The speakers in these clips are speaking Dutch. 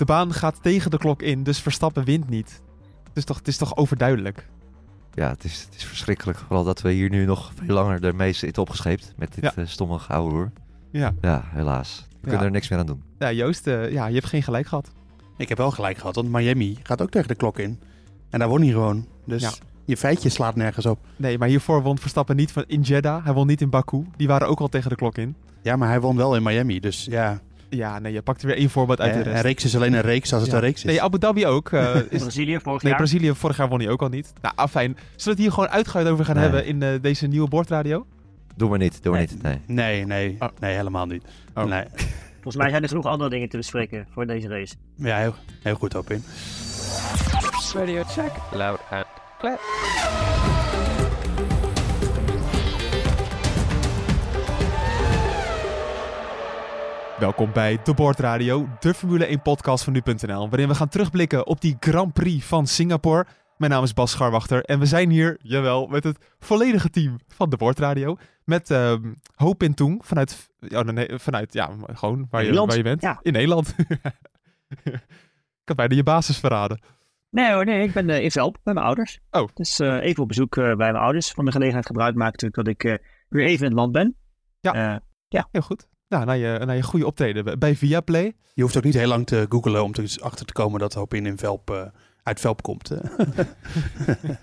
De baan gaat tegen de klok in, dus Verstappen wint niet. Het is toch, het is toch overduidelijk? Ja, het is, het is verschrikkelijk. Vooral dat we hier nu nog veel langer ermee zitten opgescheept. Met dit Ja. eh, stomme gouden hoor. Ja. Ja, helaas. We kunnen er niks meer aan doen. Ja, Joost, eh, ja, je hebt geen gelijk gehad. Ik heb wel gelijk gehad, want Miami gaat ook tegen de klok in. En daar won hij gewoon. Dus Ja. je feitje slaat nergens op. Nee, maar hiervoor won Verstappen niet van in Jeddah. Hij won niet in Baku. Die waren ook al tegen de klok in. Ja, maar hij won wel in Miami. Dus ja, Ja, nee, je pakt er weer één voorbeeld uit de rest. een reeks is alleen een reeks als het Ja. een reeks is. Nee, Abu Dhabi ook. eh, is, Brazilië vorig nee, jaar. Brazilië vorig jaar won hij ook al niet. Nou, afijn. Zullen we het hier gewoon uitgebreid over gaan Nee. hebben in eh, deze nieuwe bordradio? Doe maar niet, doe maar Nee. niet. Nee. Nee, nee, Oh. nee, helemaal niet. Oh. Nee. Volgens mij zijn er genoeg andere dingen te bespreken voor deze race. Ja, heel, heel goed op in. Radio check. Loud and clear. Welkom bij De Bordradio, de Formule 1 podcast van nu.nl, waarin we gaan terugblikken op die Grand Prix van Singapore. Mijn naam is Bas Scharwachter en we zijn hier, jawel, met het volledige team van De Bordradio. Met ehm Hoop in Toeng vanuit, ja, nee, vanuit, ja, gewoon waar je, waar je bent. ja. In Nederland. Ik had bijna je basis verraden. Nee hoor, nee, ik ben eh, in Velp bij mijn ouders. Oh. Dus eh, even op bezoek eh, bij mijn ouders. Van de gelegenheid gebruik maken natuurlijk dat ik weer even in het land ben. Ja. Eh, Heel goed. Nou, na je, goede optreden bij- Viaplay. Je hoeft ook niet heel lang te googlen om er achter te komen dat Hoop in Velp, eh, uit Velp komt.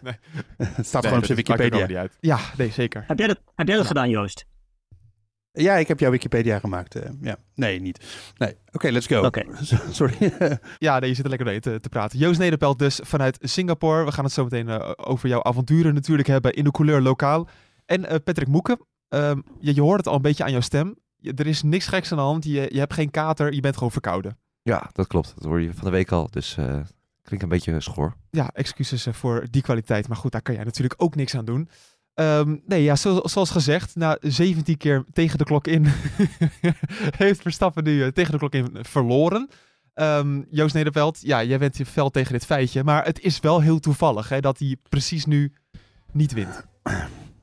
Nee. het staat Nee, gewoon op zijn Wikipedia. niet uit. Ja, nee, zeker. heb jij dat, heb jij dat gedaan, Joost? Ja, ik heb jouw Wikipedia gemaakt. eh, ja. Nee, niet. Nee. Oké, let's go. Oké. Sorry. Ja, nee, je zit er lekker mee te, te praten. Joost Nederpelt dus vanuit Singapore. We gaan het zo meteen eh, over jouw avonturen natuurlijk hebben in de couleur lokaal. En eh, Patrick Moeken, ehm, je, je hoort het al een beetje aan jouw stem. Er is niks geks aan de hand. Je, je hebt geen kater, je bent gewoon verkouden. Ja, dat klopt. Dat hoor je van de week al. Dus eh klinkt een beetje schor. Ja, excuses eh, voor die kwaliteit. Maar goed, daar kan jij natuurlijk ook niks aan doen. Ehm, nee, ja, zo- zoals gezegd, na 17 keer tegen de klok in heeft Verstappen nu eh, tegen de klok in verloren. Ehm, Joost Nederveld, ja, jij bent je fel tegen dit feitje. Maar het is wel heel toevallig hè, dat hij precies nu niet wint.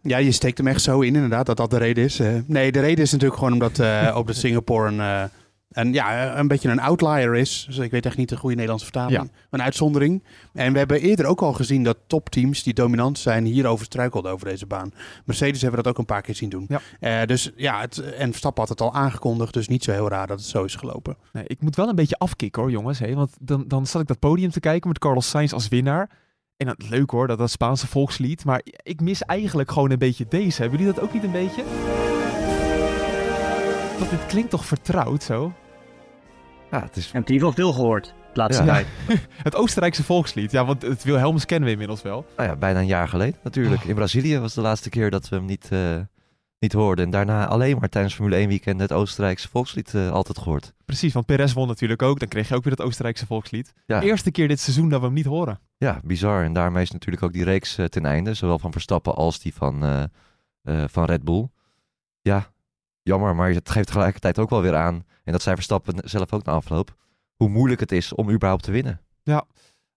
Ja, je steekt hem echt zo in, inderdaad, dat dat de reden is. Eh, nee, de reden is natuurlijk gewoon omdat eh, op de Singapore een, eh, een, ja, een beetje een outlier is. Dus ik weet echt niet de goede Nederlandse vertaling. Een uitzondering. En we hebben eerder ook al gezien dat topteams die dominant zijn hierover struikelden over deze baan. Mercedes hebben we dat ook een paar keer zien doen. Ja. Dus ja, het, en Verstappen had het al aangekondigd, dus niet zo heel raar dat het zo is gelopen. Nee, ik moet wel een beetje afkicken hoor, jongens. Hè? Want dan, dan zat ik dat podium te kijken met Carlos Sainz als winnaar. En dat, leuk hoor, dat, dat Spaanse volkslied. Maar ik mis eigenlijk gewoon een beetje deze. Hebben jullie dat ook niet een beetje? Want dit klinkt toch vertrouwd zo? Ja, het is Ik heb in ieder geval veel gehoord de laatste Ja. tijd. Het Oostenrijkse volkslied. Ja, want het Wilhelmus kennen we inmiddels wel. nou ja, bijna een jaar geleden natuurlijk. Oh. In Brazilië was de laatste keer dat we hem niet, eh, niet hoorden. En daarna alleen maar tijdens Formule 1 weekend het Oostenrijkse volkslied eh, altijd gehoord. Precies, want Perez won natuurlijk ook. Dan kreeg je ook weer dat Oostenrijkse volkslied. Ja. Eerste keer dit seizoen dat we hem niet horen. Ja, bizar. En daarmee is natuurlijk ook die reeks eh, ten einde. Zowel van Verstappen als die van, eh, van Red Bull. Ja, jammer. Maar het geeft tegelijkertijd ook wel weer aan. En dat zei Verstappen zelf ook na afloop. Hoe moeilijk het is om überhaupt te winnen.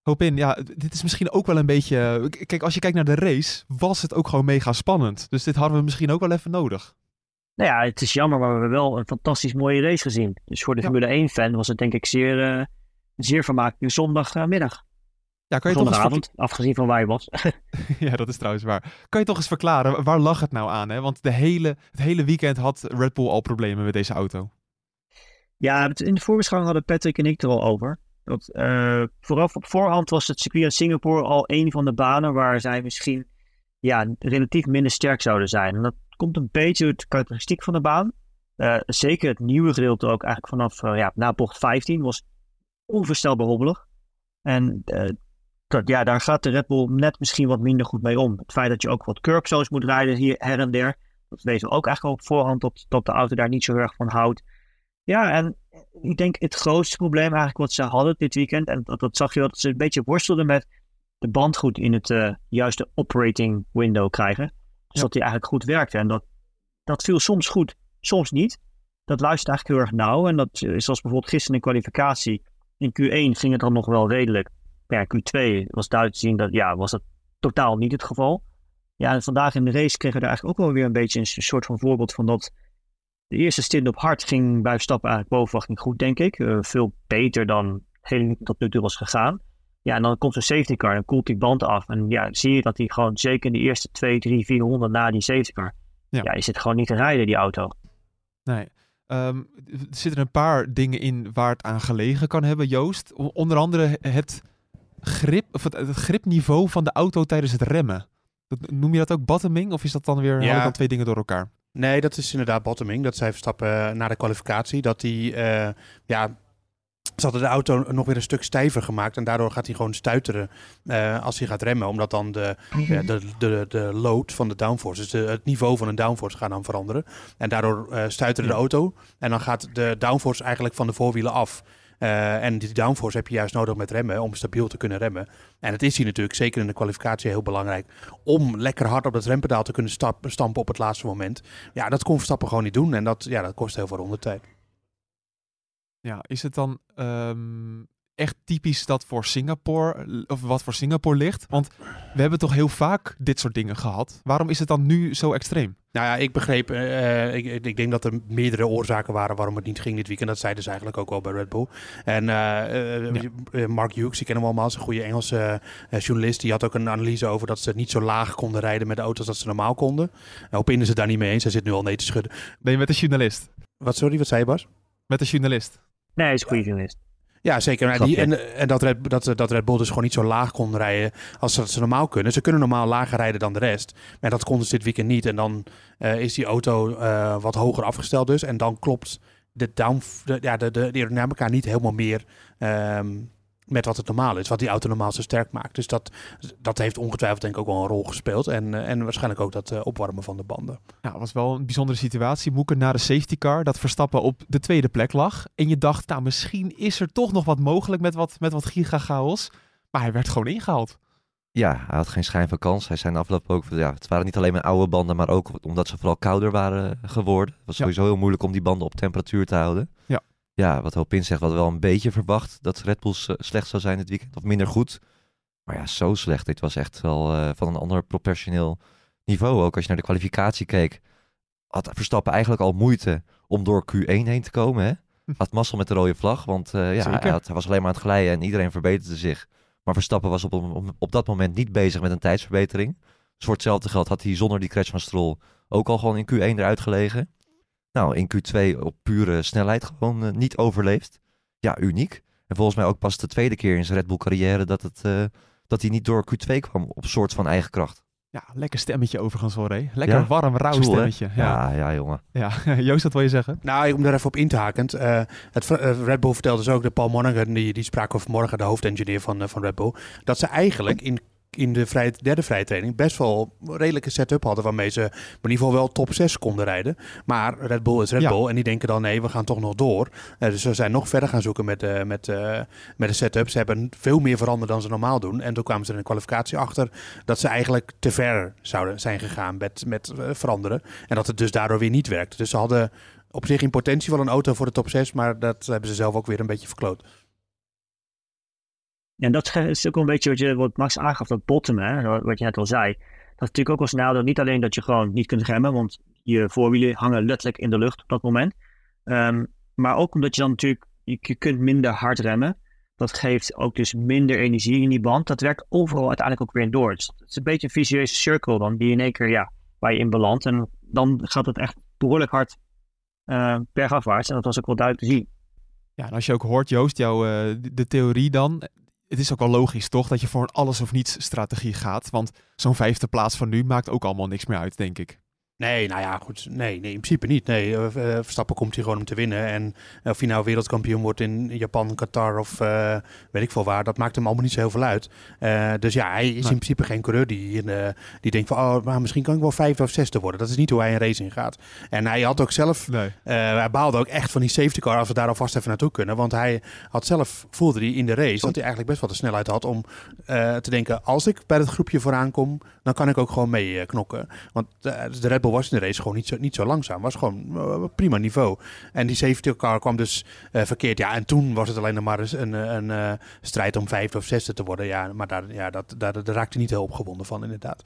Hoop in, ja, dit is misschien ook wel een beetje... k- Kijk, als je kijkt naar de race, was het ook gewoon mega spannend. Dus dit hadden we misschien ook wel even nodig. Nou ja, het is jammer, maar we hebben wel een fantastisch mooie race gezien. Dus voor de Ja. Formule 1-fan was het denk ik zeer, uh, zeer vermakelijk zondagmiddag. Ja, kan je toch eens afgezien van waar je was. Ja, dat is trouwens waar. Kan je toch eens verklaren, waar lag het nou aan? Hè? Want de hele, het hele weekend had Red Bull al problemen met deze auto. Ja, in de voorbeschouwing hadden Patrick en ik er al over. Dat, eh, vooraf op voorhand was het circuit in Singapore al een van de banen waar zij misschien ja, relatief minder sterk zouden zijn. En dat komt een beetje uit de karakteristiek van de baan. Eh, zeker het nieuwe gedeelte ook eigenlijk vanaf eh, ja, na bocht 15 was onvoorstelbaar hobbelig. En ja, daar gaat de Red Bull net misschien wat minder goed mee om. Het feit dat je ook wat curbstones moet rijden hier her en der. Dat weten we ook eigenlijk op voorhand dat, dat de auto daar niet zo erg van houdt. Ja, en ik denk het grootste probleem eigenlijk wat ze hadden dit weekend, en dat, dat zag je wel, dat ze een beetje worstelden met de band goed in het uh, juiste operating window krijgen. Dus Ja. dat die eigenlijk goed werkte. En dat, dat viel soms goed, soms niet. Dat luistert eigenlijk heel erg nauw. En dat is zoals bijvoorbeeld gisteren in kwalificatie. In Q1 ging het dan nog wel redelijk. Maar ja, Q2 was duidelijk te zien dat ja, was dat totaal niet het geval. Ja, en vandaag in de race kregen we er eigenlijk ook wel weer een beetje een soort van voorbeeld van dat de eerste stint op hard ging bij Verstappen eigenlijk boven verwachting goed, denk ik. Eh, veel beter dan het hele tot nu toe was gegaan. Ja, en dan komt zo'n safety car en koelt die band af. En ja, zie je dat hij gewoon zeker in de eerste 2, 3, 400 na die safety car. Ja. Ja, is het gewoon niet te rijden, die auto. Nee. Ehm, er zitten een paar dingen in waar het aan gelegen kan hebben, Joost. Onder andere het, grip, of het, het gripniveau van de auto tijdens het remmen. Dat, noem je dat ook bottoming? Of is dat dan weer Ja. ja. dan twee dingen door elkaar? Nee, dat is inderdaad bottoming. Dat zij Verstappen eh, na de kwalificatie, dat hij, eh, ja, ze hadden de auto nog weer een stuk stijver gemaakt. En daardoor gaat hij gewoon stuiteren eh, als hij gaat remmen. Omdat dan de, ja, de, de, de load van de downforce, dus de, het niveau van een downforce gaat dan veranderen. En daardoor eh stuiterde de auto. En dan gaat de downforce eigenlijk van de voorwielen af. Eh, en die downforce heb je juist nodig met remmen om stabiel te kunnen remmen. En het is hier natuurlijk, zeker in de kwalificatie, heel belangrijk om lekker hard op dat rempedaal te kunnen stampen op het laatste moment. Ja, dat kon Verstappen gewoon niet doen. En dat, ja, dat kost heel veel rondetijd. Ja, is het dan ehm, echt typisch dat voor Singapore, of wat voor Singapore ligt? Want we hebben toch heel vaak dit soort dingen gehad. Waarom is het dan nu zo extreem? Nou ja, ik begreep, eh, ik, ik denk dat er meerdere oorzaken waren waarom het niet ging dit weekend. Dat zeiden ze eigenlijk ook wel bij Red Bull. En eh, eh, eh, Mark Hughes, ik ken hem allemaal, is een goede Engelse eh, journalist. Die had ook een analyse over dat ze niet zo laag konden rijden met de auto's dat ze normaal konden. Nou, op in is het daar niet mee eens. Hij zit nu al nee te schudden. Nee, met de journalist. Wat, sorry, wat zei je Bas? Met de journalist. Nee, hij is een goede journalist. Ja, zeker. Die, en en dat, Red, dat, dat Red Bull dus gewoon niet zo laag kon rijden als dat ze normaal kunnen. Ze kunnen normaal lager rijden dan de rest. Maar dat konden ze dit weekend niet. En dan eh, is die auto eh, wat hoger afgesteld dus. En dan klopt de, down, de, ja, de, de, de aerodynamica niet helemaal meer ehm, met wat het normaal is. Wat die auto normaal zo sterk maakt. Dus dat, dat heeft ongetwijfeld denk ik ook wel een rol gespeeld. En, eh, en waarschijnlijk ook dat eh, opwarmen van de banden. Ja, het was wel een bijzondere situatie. Moeke na de safety car, dat Verstappen op de tweede plek lag. En je dacht, nou, misschien is er toch nog wat mogelijk met wat, met wat giga-chaos. Maar hij werd gewoon ingehaald. Ja, hij had geen schijn van kans. Hij zei in de afloop ook, ja, het waren niet alleen mijn oude banden, maar ook omdat ze vooral kouder waren geworden. Het was Ja. sowieso heel moeilijk om die banden op temperatuur te houden. Ja. Ja, wat Hopin zegt, hadden wel een beetje verwacht dat Red Bull s- slecht zou zijn dit weekend, of minder goed. Maar ja, zo slecht. Dit was echt wel eh, van een ander professioneel niveau. Ook als je naar de kwalificatie keek, had Verstappen eigenlijk al moeite om door Q1 heen te komen. Hè? Had mazzel met de rode vlag, want eh, ja, hij, had- hij was alleen maar aan het glijden en iedereen verbeterde zich. Maar Verstappen was op, op, op dat moment niet bezig met een tijdsverbetering. Dus voor hetzelfde geld had hij zonder die crash van Stroll ook al gewoon in Q1 eruit gelegen. Nou, in Q2 op pure snelheid gewoon eh, niet overleefd. Ja, uniek. En volgens mij ook pas de tweede keer in zijn Red Bull carrière dat, het, eh, dat hij niet door Q2 kwam op soort van eigen kracht. Ja, lekker stemmetje overigens hoor, hé. Lekker Ja? warm, rauw hè? stemmetje. Ja. Ja, ja, jongen. Ja. Joost, wat wil je zeggen? Nou, om daar even op in te haken. eh, het, Red Bull vertelde dus ook, de Paul Monaghan, die, die sprak over morgen, de hoofdengineer van, van Red Bull, dat ze eigenlijk in, in de vrije, derde vrije training best wel een redelijke setup hadden waarmee ze in ieder geval wel top 6 konden rijden. Maar Red Bull is Red Ja. Bull en die denken dan nee, we gaan toch nog door. Eh, dus ze zijn nog verder gaan zoeken met, eh, met, eh, met de setup. Ze hebben veel meer veranderd dan ze normaal doen. En toen kwamen ze in de kwalificatie achter dat ze eigenlijk te ver zouden zijn gegaan met, met veranderen. En dat het dus daardoor weer niet werkte. Dus ze hadden op zich in potentie wel een auto voor de top 6, maar dat hebben ze zelf ook weer een beetje verkloot. En dat is ook een beetje wat, je, wat Max aangaf, dat bottom, hè, wat je net al zei. Dat is natuurlijk ook snel dat niet alleen dat je gewoon niet kunt remmen, want je voorwielen hangen letterlijk in de lucht op dat moment. Ehm, maar ook omdat je dan natuurlijk, je, je kunt minder hard remmen. Dat geeft ook dus minder energie in die band. Dat werkt overal uiteindelijk ook weer door. Dus het is een beetje een vicieuze cirkel dan, die in één keer, ja, waar je in belandt. En dan gaat het echt behoorlijk hard eh, bergafwaarts. En dat was ook wel duidelijk te zien. Ja, en als je ook hoort, Joost, jouw, eh, de theorie dan. Het is ook wel logisch, toch? Dat je voor een alles of niets strategie gaat. Want zo'n vijfde plaats van nu maakt ook allemaal niks meer uit, denk ik. Nee, nou ja, goed. Nee, nee in principe niet. Nee, eh, eh, Verstappen komt hier gewoon om te winnen. En of hij nou wereldkampioen wordt in Japan, Qatar of eh, weet ik veel waar, dat maakt hem allemaal niet zo heel veel uit. Dus ja, hij is in principe geen coureur die, die denkt van, oh, maar misschien kan ik wel vijfde of zesde worden. Dat is niet hoe hij een race ingaat. En hij had ook zelf, Nee. hij baalde ook echt van die safety car als we daar alvast even naartoe kunnen. Want hij had zelf, voelde hij in de race, dat hij eigenlijk best wel de snelheid had om te denken, als ik bij het groepje vooraan kom, dan kan ik ook gewoon mee knokken. Want de Red Bull was in de race gewoon niet zo, niet zo langzaam. Was gewoon eh, prima niveau. En die safety car kwam dus eh, verkeerd. Ja, en toen was het alleen nog maar eens een, eh, een, eh, strijd om vijfde of zesde te worden. Ja, maar daar, ja, dat, daar, daar raakte hij niet heel opgewonden van, inderdaad.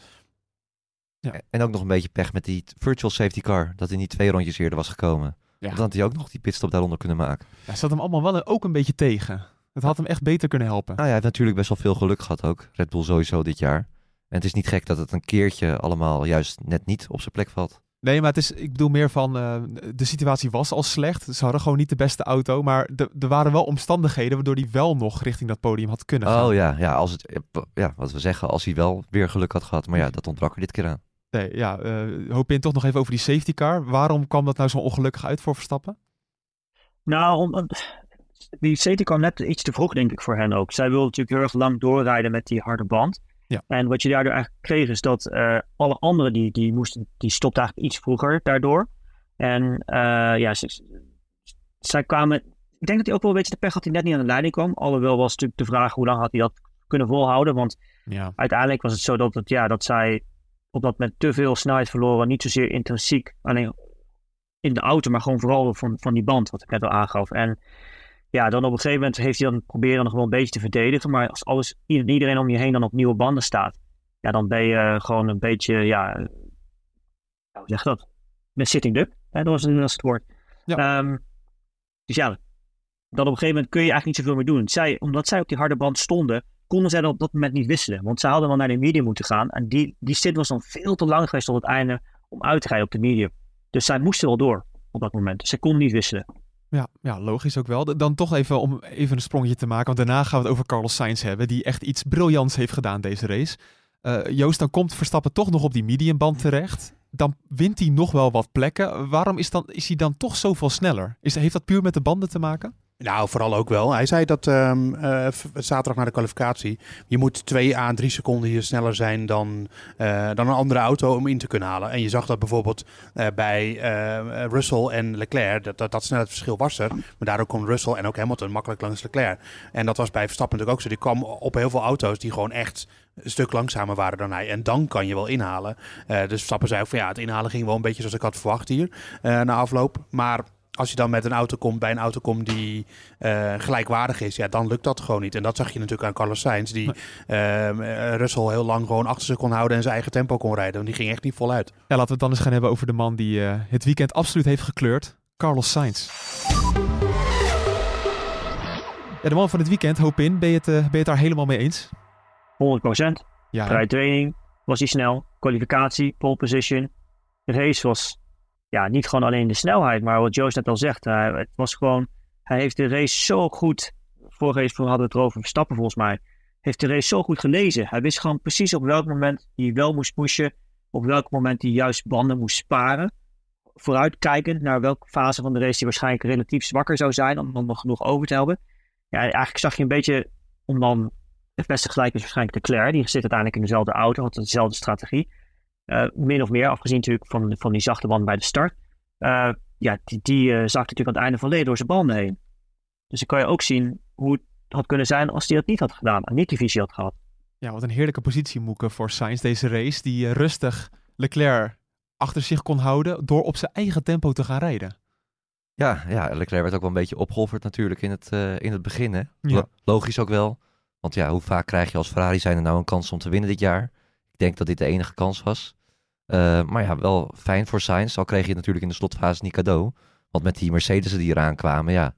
En ook nog een beetje pech met die virtual safety car. Dat hij niet twee rondjes eerder was gekomen. Ja. Dan had hij ook nog die pitstop daaronder kunnen maken. Ja, zat hem allemaal wel ook een beetje tegen. Het had hem echt beter kunnen helpen. Nou ja, hij heeft natuurlijk best wel veel geluk gehad ook. Red Bull sowieso dit jaar. En het is niet gek dat het een keertje allemaal juist net niet op zijn plek valt. Nee, maar het is, ik bedoel meer van, eh, de situatie was al slecht. Ze hadden gewoon niet de beste auto, maar de- er waren wel omstandigheden waardoor hij wel nog richting dat podium had kunnen gaan. Oh ja, ja, als het, ja, wat we zeggen, als hij wel weer geluk had gehad. Maar ja, dat ontbrak er dit keer aan. Nee, ja, eh hoop in toch nog even over die safety car. Waarom kwam dat nou zo ongelukkig uit voor Verstappen? Nou, om- die safety kwam net iets te vroeg, denk ik, voor hen ook. Zij wilden natuurlijk heel erg lang doorrijden met die harde band. Ja. En wat je daardoor eigenlijk kreeg, is dat eh, alle anderen die, die moesten, die stopten eigenlijk iets vroeger daardoor. En eh, ja, zij kwamen. Ik denk dat hij ook wel een beetje de pech had dat hij net niet aan de leiding kwam. Alhoewel was natuurlijk de vraag hoe lang had hij dat kunnen volhouden. Want Ja, uiteindelijk was het zo dat, het, ja, dat zij op dat moment te veel snelheid verloren. Niet zozeer intrinsiek, alleen in de auto, maar gewoon vooral van, van die band, wat ik net al aangaf. En ja, dan op een gegeven moment heeft hij dan proberen nog wel een beetje te verdedigen. Maar als alles, ieder- iedereen om je heen dan op nieuwe banden staat, ja, dan ben je eh, gewoon een beetje, ja, eh, hoe zeg je dat? Met sitting duck, hè, dat was, het woord. Ja. Ehm, dus ja, dan op een gegeven moment kun je eigenlijk niet zoveel meer doen. Zij, omdat zij op die harde band stonden, konden zij dat op dat moment niet wisselen. Want zij hadden wel naar de medium moeten gaan. En die, die stint was dan veel te lang geweest tot het einde om uit te rijden op de medium. Dus zij moesten wel door op dat moment. Dus zij konden niet wisselen. Ja, ja, logisch ook wel. Dan toch even om even een sprongje te maken, want daarna gaan we het over Carlos Sainz hebben, die echt iets briljants heeft gedaan deze race. Eh, Joost, dan komt Verstappen toch nog op die mediumband terecht. Dan wint hij nog wel wat plekken. Waarom is, dan, is hij dan toch zoveel sneller? Is, heeft dat puur met de banden te maken? Nou, vooral ook wel. Hij zei dat ehm, eh, zaterdag na de kwalificatie. Je moet 2 à 3 seconden hier sneller zijn dan, eh, dan een andere auto om in te kunnen halen. En je zag dat bijvoorbeeld eh, bij Russell en Leclerc. Dat, dat, dat snelheidsverschil was er. Maar daardoor kon Russell en ook Hamilton makkelijk langs Leclerc. En dat was bij Verstappen natuurlijk ook zo. Die kwam op heel veel auto's die gewoon echt een stuk langzamer waren dan hij. En dan kan je wel inhalen. Dus Verstappen zei ook van ja, het inhalen ging wel een beetje zoals ik had verwacht hier na afloop. Maar als je dan met een auto komt, bij een auto komt die eh, gelijkwaardig is, ja, dan lukt dat gewoon niet. En dat zag je natuurlijk aan Carlos Sainz, die ehm, eh, Russell heel lang gewoon achter zich kon houden en zijn eigen tempo kon rijden. Want die ging echt niet voluit. Ja, laten we het dan eens gaan hebben over de man die eh, het weekend absoluut heeft gekleurd. Carlos Sainz. Ja, de man van het weekend, hoop in. Ben je het, ben je het daar helemaal mee eens? 100%. Ja, hè? Vrije training was hij snel. Kwalificatie, pole position. De race was ja, niet gewoon alleen de snelheid, maar wat Joost net al zegt. het was gewoon, hij heeft de race zo goed. Vorige race hadden we het erover Verstappen volgens mij. Heeft de race zo goed gelezen. Hij wist gewoon precies op welk moment hij wel moest pushen. Op welk moment hij juist banden moest sparen. Vooruitkijkend naar welke fase van de race hij waarschijnlijk relatief zwakker zou zijn. Om dan nog genoeg over te hebben. Ja, eigenlijk zag je een beetje, om dan het beste gelijk is waarschijnlijk Leclerc. Die zit uiteindelijk in dezelfde auto, had dezelfde strategie. Eh, min of meer, afgezien natuurlijk van, van die zachte band bij de start. Eh, ja, die, die eh, zakte natuurlijk aan het einde van leden door zijn banden heen. Dus dan kan je ook zien hoe het had kunnen zijn als hij dat niet had gedaan. En niet die visie had gehad. Ja, wat een heerlijke positie Moeke voor Sainz deze race. Die rustig Leclerc achter zich kon houden door op zijn eigen tempo te gaan rijden. Ja, ja, Leclerc werd ook wel een beetje opgeofferd natuurlijk in het, eh, in het begin. Hè? Ja. Lo- Logisch ook wel. Want ja, hoe vaak krijg je als Ferrari zijn er nou een kans om te winnen dit jaar? Ik denk dat dit de enige kans was. Eh, maar ja, wel fijn voor Sainz. Al kreeg je het natuurlijk in de slotfase niet cadeau. Want met die Mercedes'en die eraan kwamen, ja.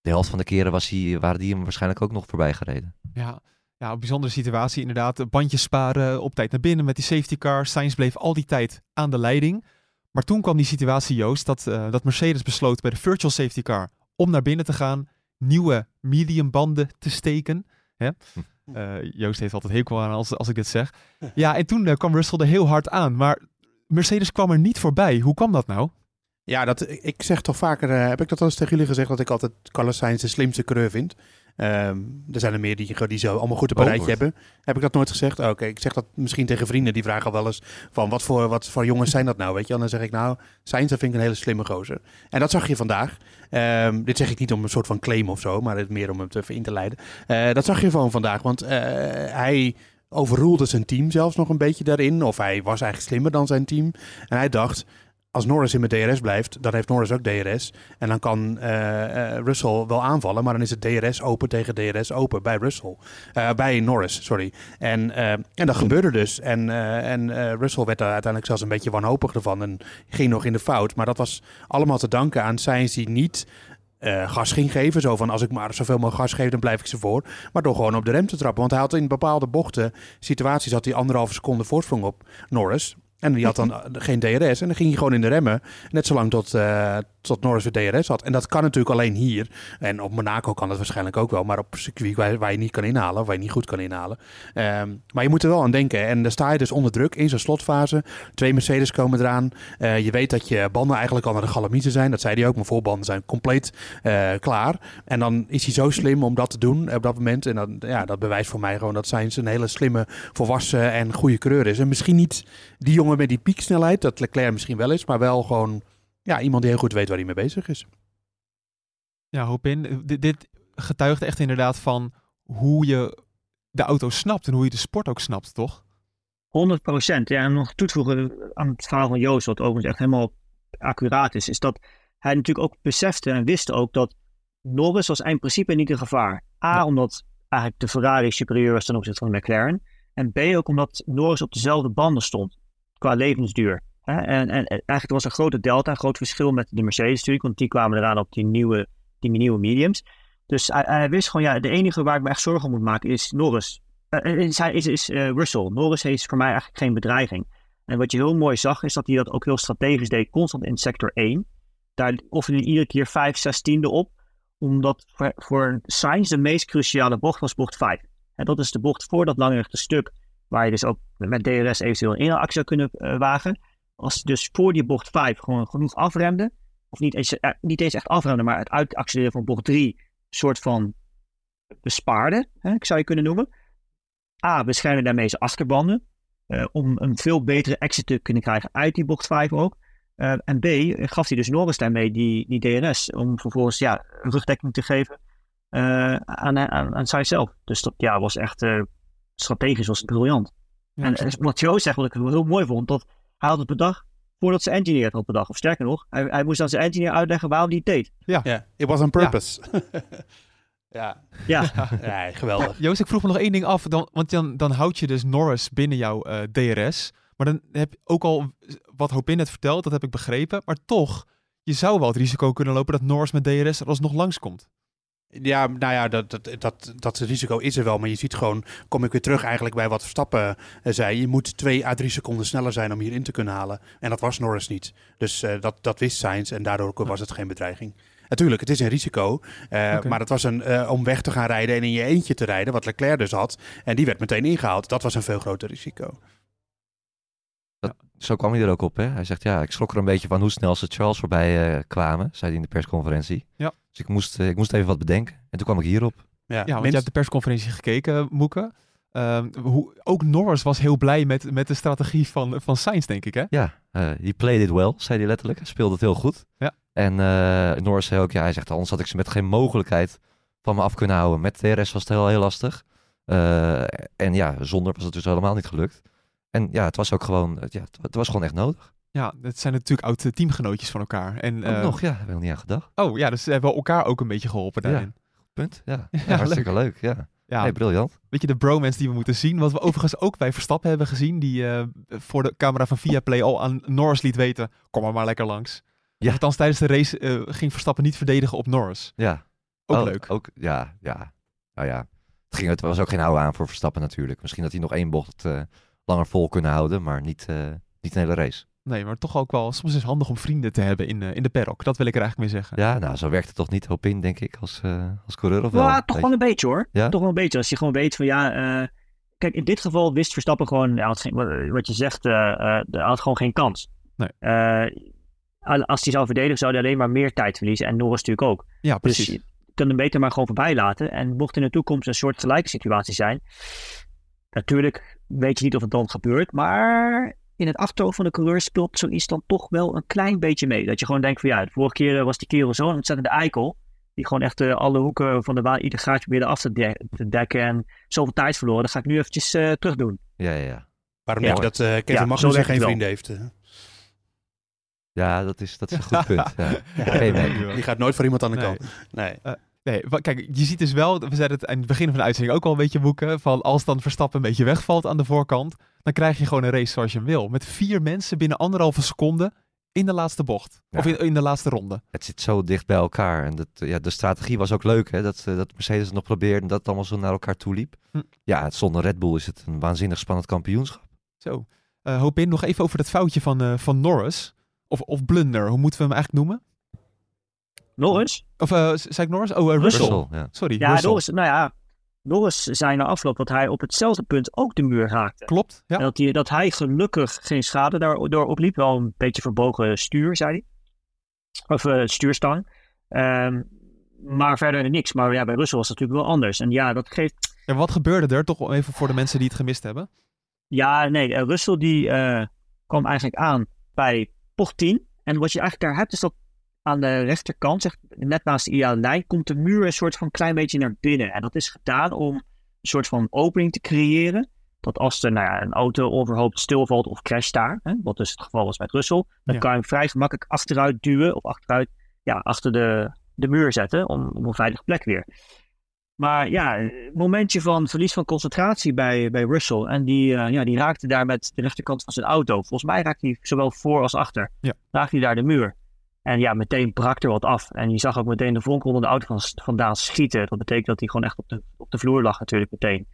De helft van de keren was hij, waren die hem waarschijnlijk ook nog voorbij gereden. Ja, ja, een bijzondere situatie inderdaad. Bandjes sparen, op tijd naar binnen met die safety car. Sainz bleef al die tijd aan de leiding. Maar toen kwam die situatie, Joost, dat, eh, dat Mercedes besloot bij de virtual safety car om naar binnen te gaan. Nieuwe medium banden te steken. Hè? Eh, Joost heeft altijd hekel aan als, als ik dit zeg. Ja, en toen eh, kwam Russell er heel hard aan. Maar Mercedes kwam er niet voorbij. Hoe kwam dat nou? Ja, dat, ik zeg toch vaker, eh, heb ik dat al eens tegen jullie gezegd, dat ik altijd Carlos Sainz de slimste coureur vind. Ehm, er zijn er meer die, die zo allemaal goed op een Oh, rijtje hebben. Heb ik dat nooit gezegd? Oh, Oké, ik zeg dat misschien tegen vrienden. Die vragen al wel eens van wat voor, wat voor jongens zijn dat nou? Weet je, en dan zeg ik nou, Sainz dat vind ik een hele slimme gozer. En dat zag je vandaag. Ehm, dit zeg ik niet om een soort van claim of zo, maar het meer om hem te even in te leiden. Eh, dat zag je gewoon vandaag, want eh, hij overroelde zijn team zelfs nog een beetje daarin. Of hij was eigenlijk slimmer dan zijn team. En hij dacht, als Norris in mijn DRS blijft, dan heeft Norris ook DRS. En dan kan eh, eh, Russell wel aanvallen, maar dan is het DRS open tegen DRS open bij Russell. Eh, bij Norris, sorry. En, en dat gebeurde dus. En, en Russell werd daar uiteindelijk zelfs een beetje wanhopig ervan en ging nog in de fout. Maar dat was allemaal te danken aan Sainz die niet gas ging geven. Zo van, als ik maar zoveel mogelijk gas geef, dan blijf ik ze voor. Maar door gewoon op de rem te trappen. Want hij had in bepaalde bochten, situaties, had hij anderhalve seconde voorsprong op Norris. En die had dan eh, geen DRS. En dan ging hij gewoon in de remmen. Net zolang tot, eh, tot Norris weer DRS had. En dat kan natuurlijk alleen hier. En op Monaco kan dat waarschijnlijk ook wel. Maar op circuit waar, je niet kan inhalen. Waar je niet goed kan inhalen. Ehm, maar je moet er wel aan denken. En dan sta je dus onder druk in zo'n slotfase. Twee Mercedes komen eraan. Eh, je weet dat je banden eigenlijk al naar de galamiezen zijn. Dat zei hij ook. Mijn voorbanden zijn compleet eh, klaar. En dan is hij zo slim om dat te doen op dat moment. En dan, ja, dat bewijst voor mij gewoon dat Sainz een hele slimme, volwassen en goede coureur is. En misschien niet die jongen met die pieksnelheid, dat Leclerc misschien wel is. Maar wel gewoon ja, iemand die heel goed weet waar hij mee bezig is. Ja, hoop in. Dit, dit getuigt echt inderdaad van hoe je de auto snapt en hoe je de sport ook snapt, toch? 100 procent. Ja, en nog toe te voegen aan het verhaal van Joost, wat overigens echt helemaal accuraat is, is dat hij natuurlijk ook besefte en wist ook dat Norris was in principe niet een gevaar. A, omdat eigenlijk de Ferrari superieur was ten opzichte van de McLaren. En B, ook omdat Norris op dezelfde banden stond qua levensduur. En, en, en eigenlijk was een grote delta, een groot verschil met de Mercedes natuurlijk, want die kwamen eraan op die nieuwe, die nieuwe mediums. Dus hij, wist gewoon, ja, de enige waar ik me echt zorgen om moet maken is Norris. Eh, is, is, is eh, Russell. Norris is voor mij eigenlijk geen bedreiging. En wat je heel mooi zag, is dat hij dat ook heel strategisch deed, constant in sector 1. Daar offerde hij iedere keer 5, 6 tiende op, omdat voor, voor de meest cruciale bocht was bocht 5. En dat is de bocht voor dat langere stuk, waar je dus ook met DRS eventueel een inhaalactie zou kunnen wagen. Als hij dus voor die bocht 5 gewoon genoeg afremde, of niet eens, eh, niet eens echt afremde, maar het uitaccelereren van bocht 3 soort van bespaarde, hè, ik zou je kunnen noemen. A, beschermde daarmee zijn achterbanden. eh, om een veel betere exit te kunnen krijgen uit die bocht 5 ook. Eh, en B, gaf hij dus Norris daarmee die, die DRS. Om vervolgens ja, rugdekking te geven eh, aan, aan, aan Sainz zelf. Dus dat ja, was echt strategisch was het briljant. Ja, en wat Joe zegt, wat ik heel mooi vond, dat hij had het bedacht voordat zijn engineer het had bedacht. Of sterker nog, hij, hij moest aan zijn engineer uitleggen waarom hij het deed. Ja, it was on purpose. Ja, Ja, ja. geweldig. Joost, ik vroeg me nog één ding af. Dan, want dan, dan houd je dus Norris binnen jouw eh, DRS. Maar dan heb je ook al wat Hopin net verteld, dat heb ik begrepen. Maar toch, je zou wel het risico kunnen lopen dat Norris met DRS er alsnog langskomt. Ja, nou ja, dat, dat, dat, dat risico is er wel. Maar je ziet gewoon, kom ik weer terug eigenlijk bij wat Verstappen eh, zei. Je moet twee à drie seconden sneller zijn om hierin te kunnen halen. En dat was Norris niet. Dus eh, dat, dat wist Sainz en daardoor was het geen bedreiging. Natuurlijk, het is een risico. eh. Maar het was een, eh, om weg te gaan rijden en in je eentje te rijden, wat Leclerc dus had. En die werd meteen ingehaald. Dat was een veel groter risico. Zo kwam hij er ook op. Hè? Hij zegt, ja, ik schrok er een beetje van hoe snel ze Charles voorbij eh, kwamen, zei hij in de persconferentie. Ja. Dus ik moest, eh, ik moest even wat bedenken. En toen kwam ik hierop. Ja, Ja, want minst- je hebt de persconferentie gekeken, Moeke. Ehm, hoe, ook Norris was heel blij met, met de strategie van, van Sainz, denk ik, hè? Ja, eh he played it well, zei hij letterlijk. Hij speelde het heel goed. Ja. En eh Norris zei ook, ja, hij zegt, anders had ik ze met geen mogelijkheid van me af kunnen houden. Met DRS was het heel, heel lastig. Eh, en ja, zonder was het dus helemaal niet gelukt. En ja, het was ook gewoon, ja, het, was gewoon echt nodig. Ja, het zijn natuurlijk oude teamgenootjes van elkaar. En, Ook eh, nog, ja, heb ik nog niet aan gedacht. Oh ja, dus ze hebben elkaar ook een beetje geholpen Ja. daarin. Punt, ja. Ja, ja hartstikke leuk, ja. Ja, Hey, briljant. weet je, de bromance die we moeten zien. Wat we overigens ook bij Verstappen hebben gezien. Die eh, voor de camera van Viaplay al aan Norris liet weten. Kom er maar lekker langs. Ja. Althans, tijdens de race eh, ging Verstappen niet verdedigen op Norris. Ja. Ook Oh, leuk. Ook, ja, ja. Nou ja, het, ging, het was ook geen houden aan voor Verstappen natuurlijk. Misschien dat hij nog één bocht eh, langer vol kunnen houden, maar niet, eh, niet een hele race. Nee, maar toch ook wel. Soms is het handig om vrienden te hebben in, eh, in de paddock. Dat wil ik er eigenlijk mee zeggen. Ja, nou, zo werkt het toch niet, hoop in, denk ik, als, eh, als coureur of wel? Ja, toch wel een beetje hoor. Ja? Toch wel een beetje. Als je gewoon weet van ja, eh, kijk, in dit geval wist Verstappen gewoon, had geen, wat- je zegt, eh, eh, hij had gewoon geen kans. Nee. Eh, als hij zou verdedigen, zou hij alleen maar meer tijd verliezen. En Norris natuurlijk ook. Ja, Dus precies. je kunt hem beter maar gewoon voorbij laten. En mocht in de toekomst een soort gelijke situatie zijn. Natuurlijk weet je niet of het dan gebeurt. Maar in het achterhoofd van de coureur speelt zoiets dan toch wel een klein beetje mee. Dat je gewoon denkt van ja, de vorige keer eh, was die kerel zo'n ontzettende eikel. Die gewoon echt eh, alle hoeken van de baan, ieder gaatje probeerde af te, de- te dekken. En zoveel tijd verloren. Dat ga ik nu eventjes eh, terug doen. Ja, ja, ja. Waarom Ja. denk je dat eh, Kevin Ja, Magnussen geen vrienden heeft? eh? Ja, dat is, dat is een goed punt. Ja. Die gaat nooit voor iemand aan de Nee. kant. Nee. Nee, kijk, je ziet dus wel, we zeiden het aan het begin van de uitzending ook al een beetje boeken, van als dan Verstappen een beetje wegvalt aan de voorkant, dan krijg je gewoon een race zoals je hem wil. Met vier mensen binnen anderhalve seconde in de laatste bocht. Ja. Of in, in de laatste ronde. Het zit zo dicht bij elkaar. En dat, ja, de strategie was ook leuk, hè? Dat, eh, dat Mercedes het nog probeerde en dat het allemaal zo naar elkaar toe liep. Hm. Ja, zonder Red Bull is het een waanzinnig spannend kampioenschap. Zo. Eh hoop in nog even over dat foutje van, eh, van Norris. Of, of blunder, hoe moeten we hem eigenlijk noemen? Norris? Of eh, z- zei ik Norris? Oh, eh, Russell. Russell, ja. Sorry, Ja, Russell. Norris, nou ja. Norris zei na afloop dat hij op hetzelfde punt ook de muur raakte. Klopt, ja. En dat hij, dat hij gelukkig geen schade daardoor opliep. Wel een beetje verbogen stuur, zei hij. Of eh, stuurstang. Ehm, maar verder niks. Maar ja, bij Russell was het natuurlijk wel anders. En ja, dat geeft... En wat gebeurde er? Toch even voor de mensen die het gemist hebben. Ja, nee, Russell die eh, kwam eigenlijk aan bij bocht 10. En wat je eigenlijk daar hebt, is dat aan de rechterkant, zeg, net naast de ideale lijn, komt de muur een soort van klein beetje naar binnen. En dat is gedaan om een soort van opening te creëren. Dat als er nou ja, een auto onverhoopt stilvalt of crasht daar, hè, wat dus het geval was met Russell, dan Ja. kan je hem vrij gemakkelijk achteruit duwen of achteruit, ja, achter de, de muur zetten om, om een veilige plek weer. Maar ja, een momentje van verlies van concentratie bij, bij Russell. En die, eh, ja, die raakte daar met de rechterkant van zijn auto. Volgens mij raakte hij zowel voor als achter. Ja. Raakte hij daar de muur. En ja, meteen brak er wat af. En je zag ook meteen de vonk onder de auto van, vandaan schieten. Dat betekent dat hij gewoon echt op de, op de vloer lag natuurlijk meteen.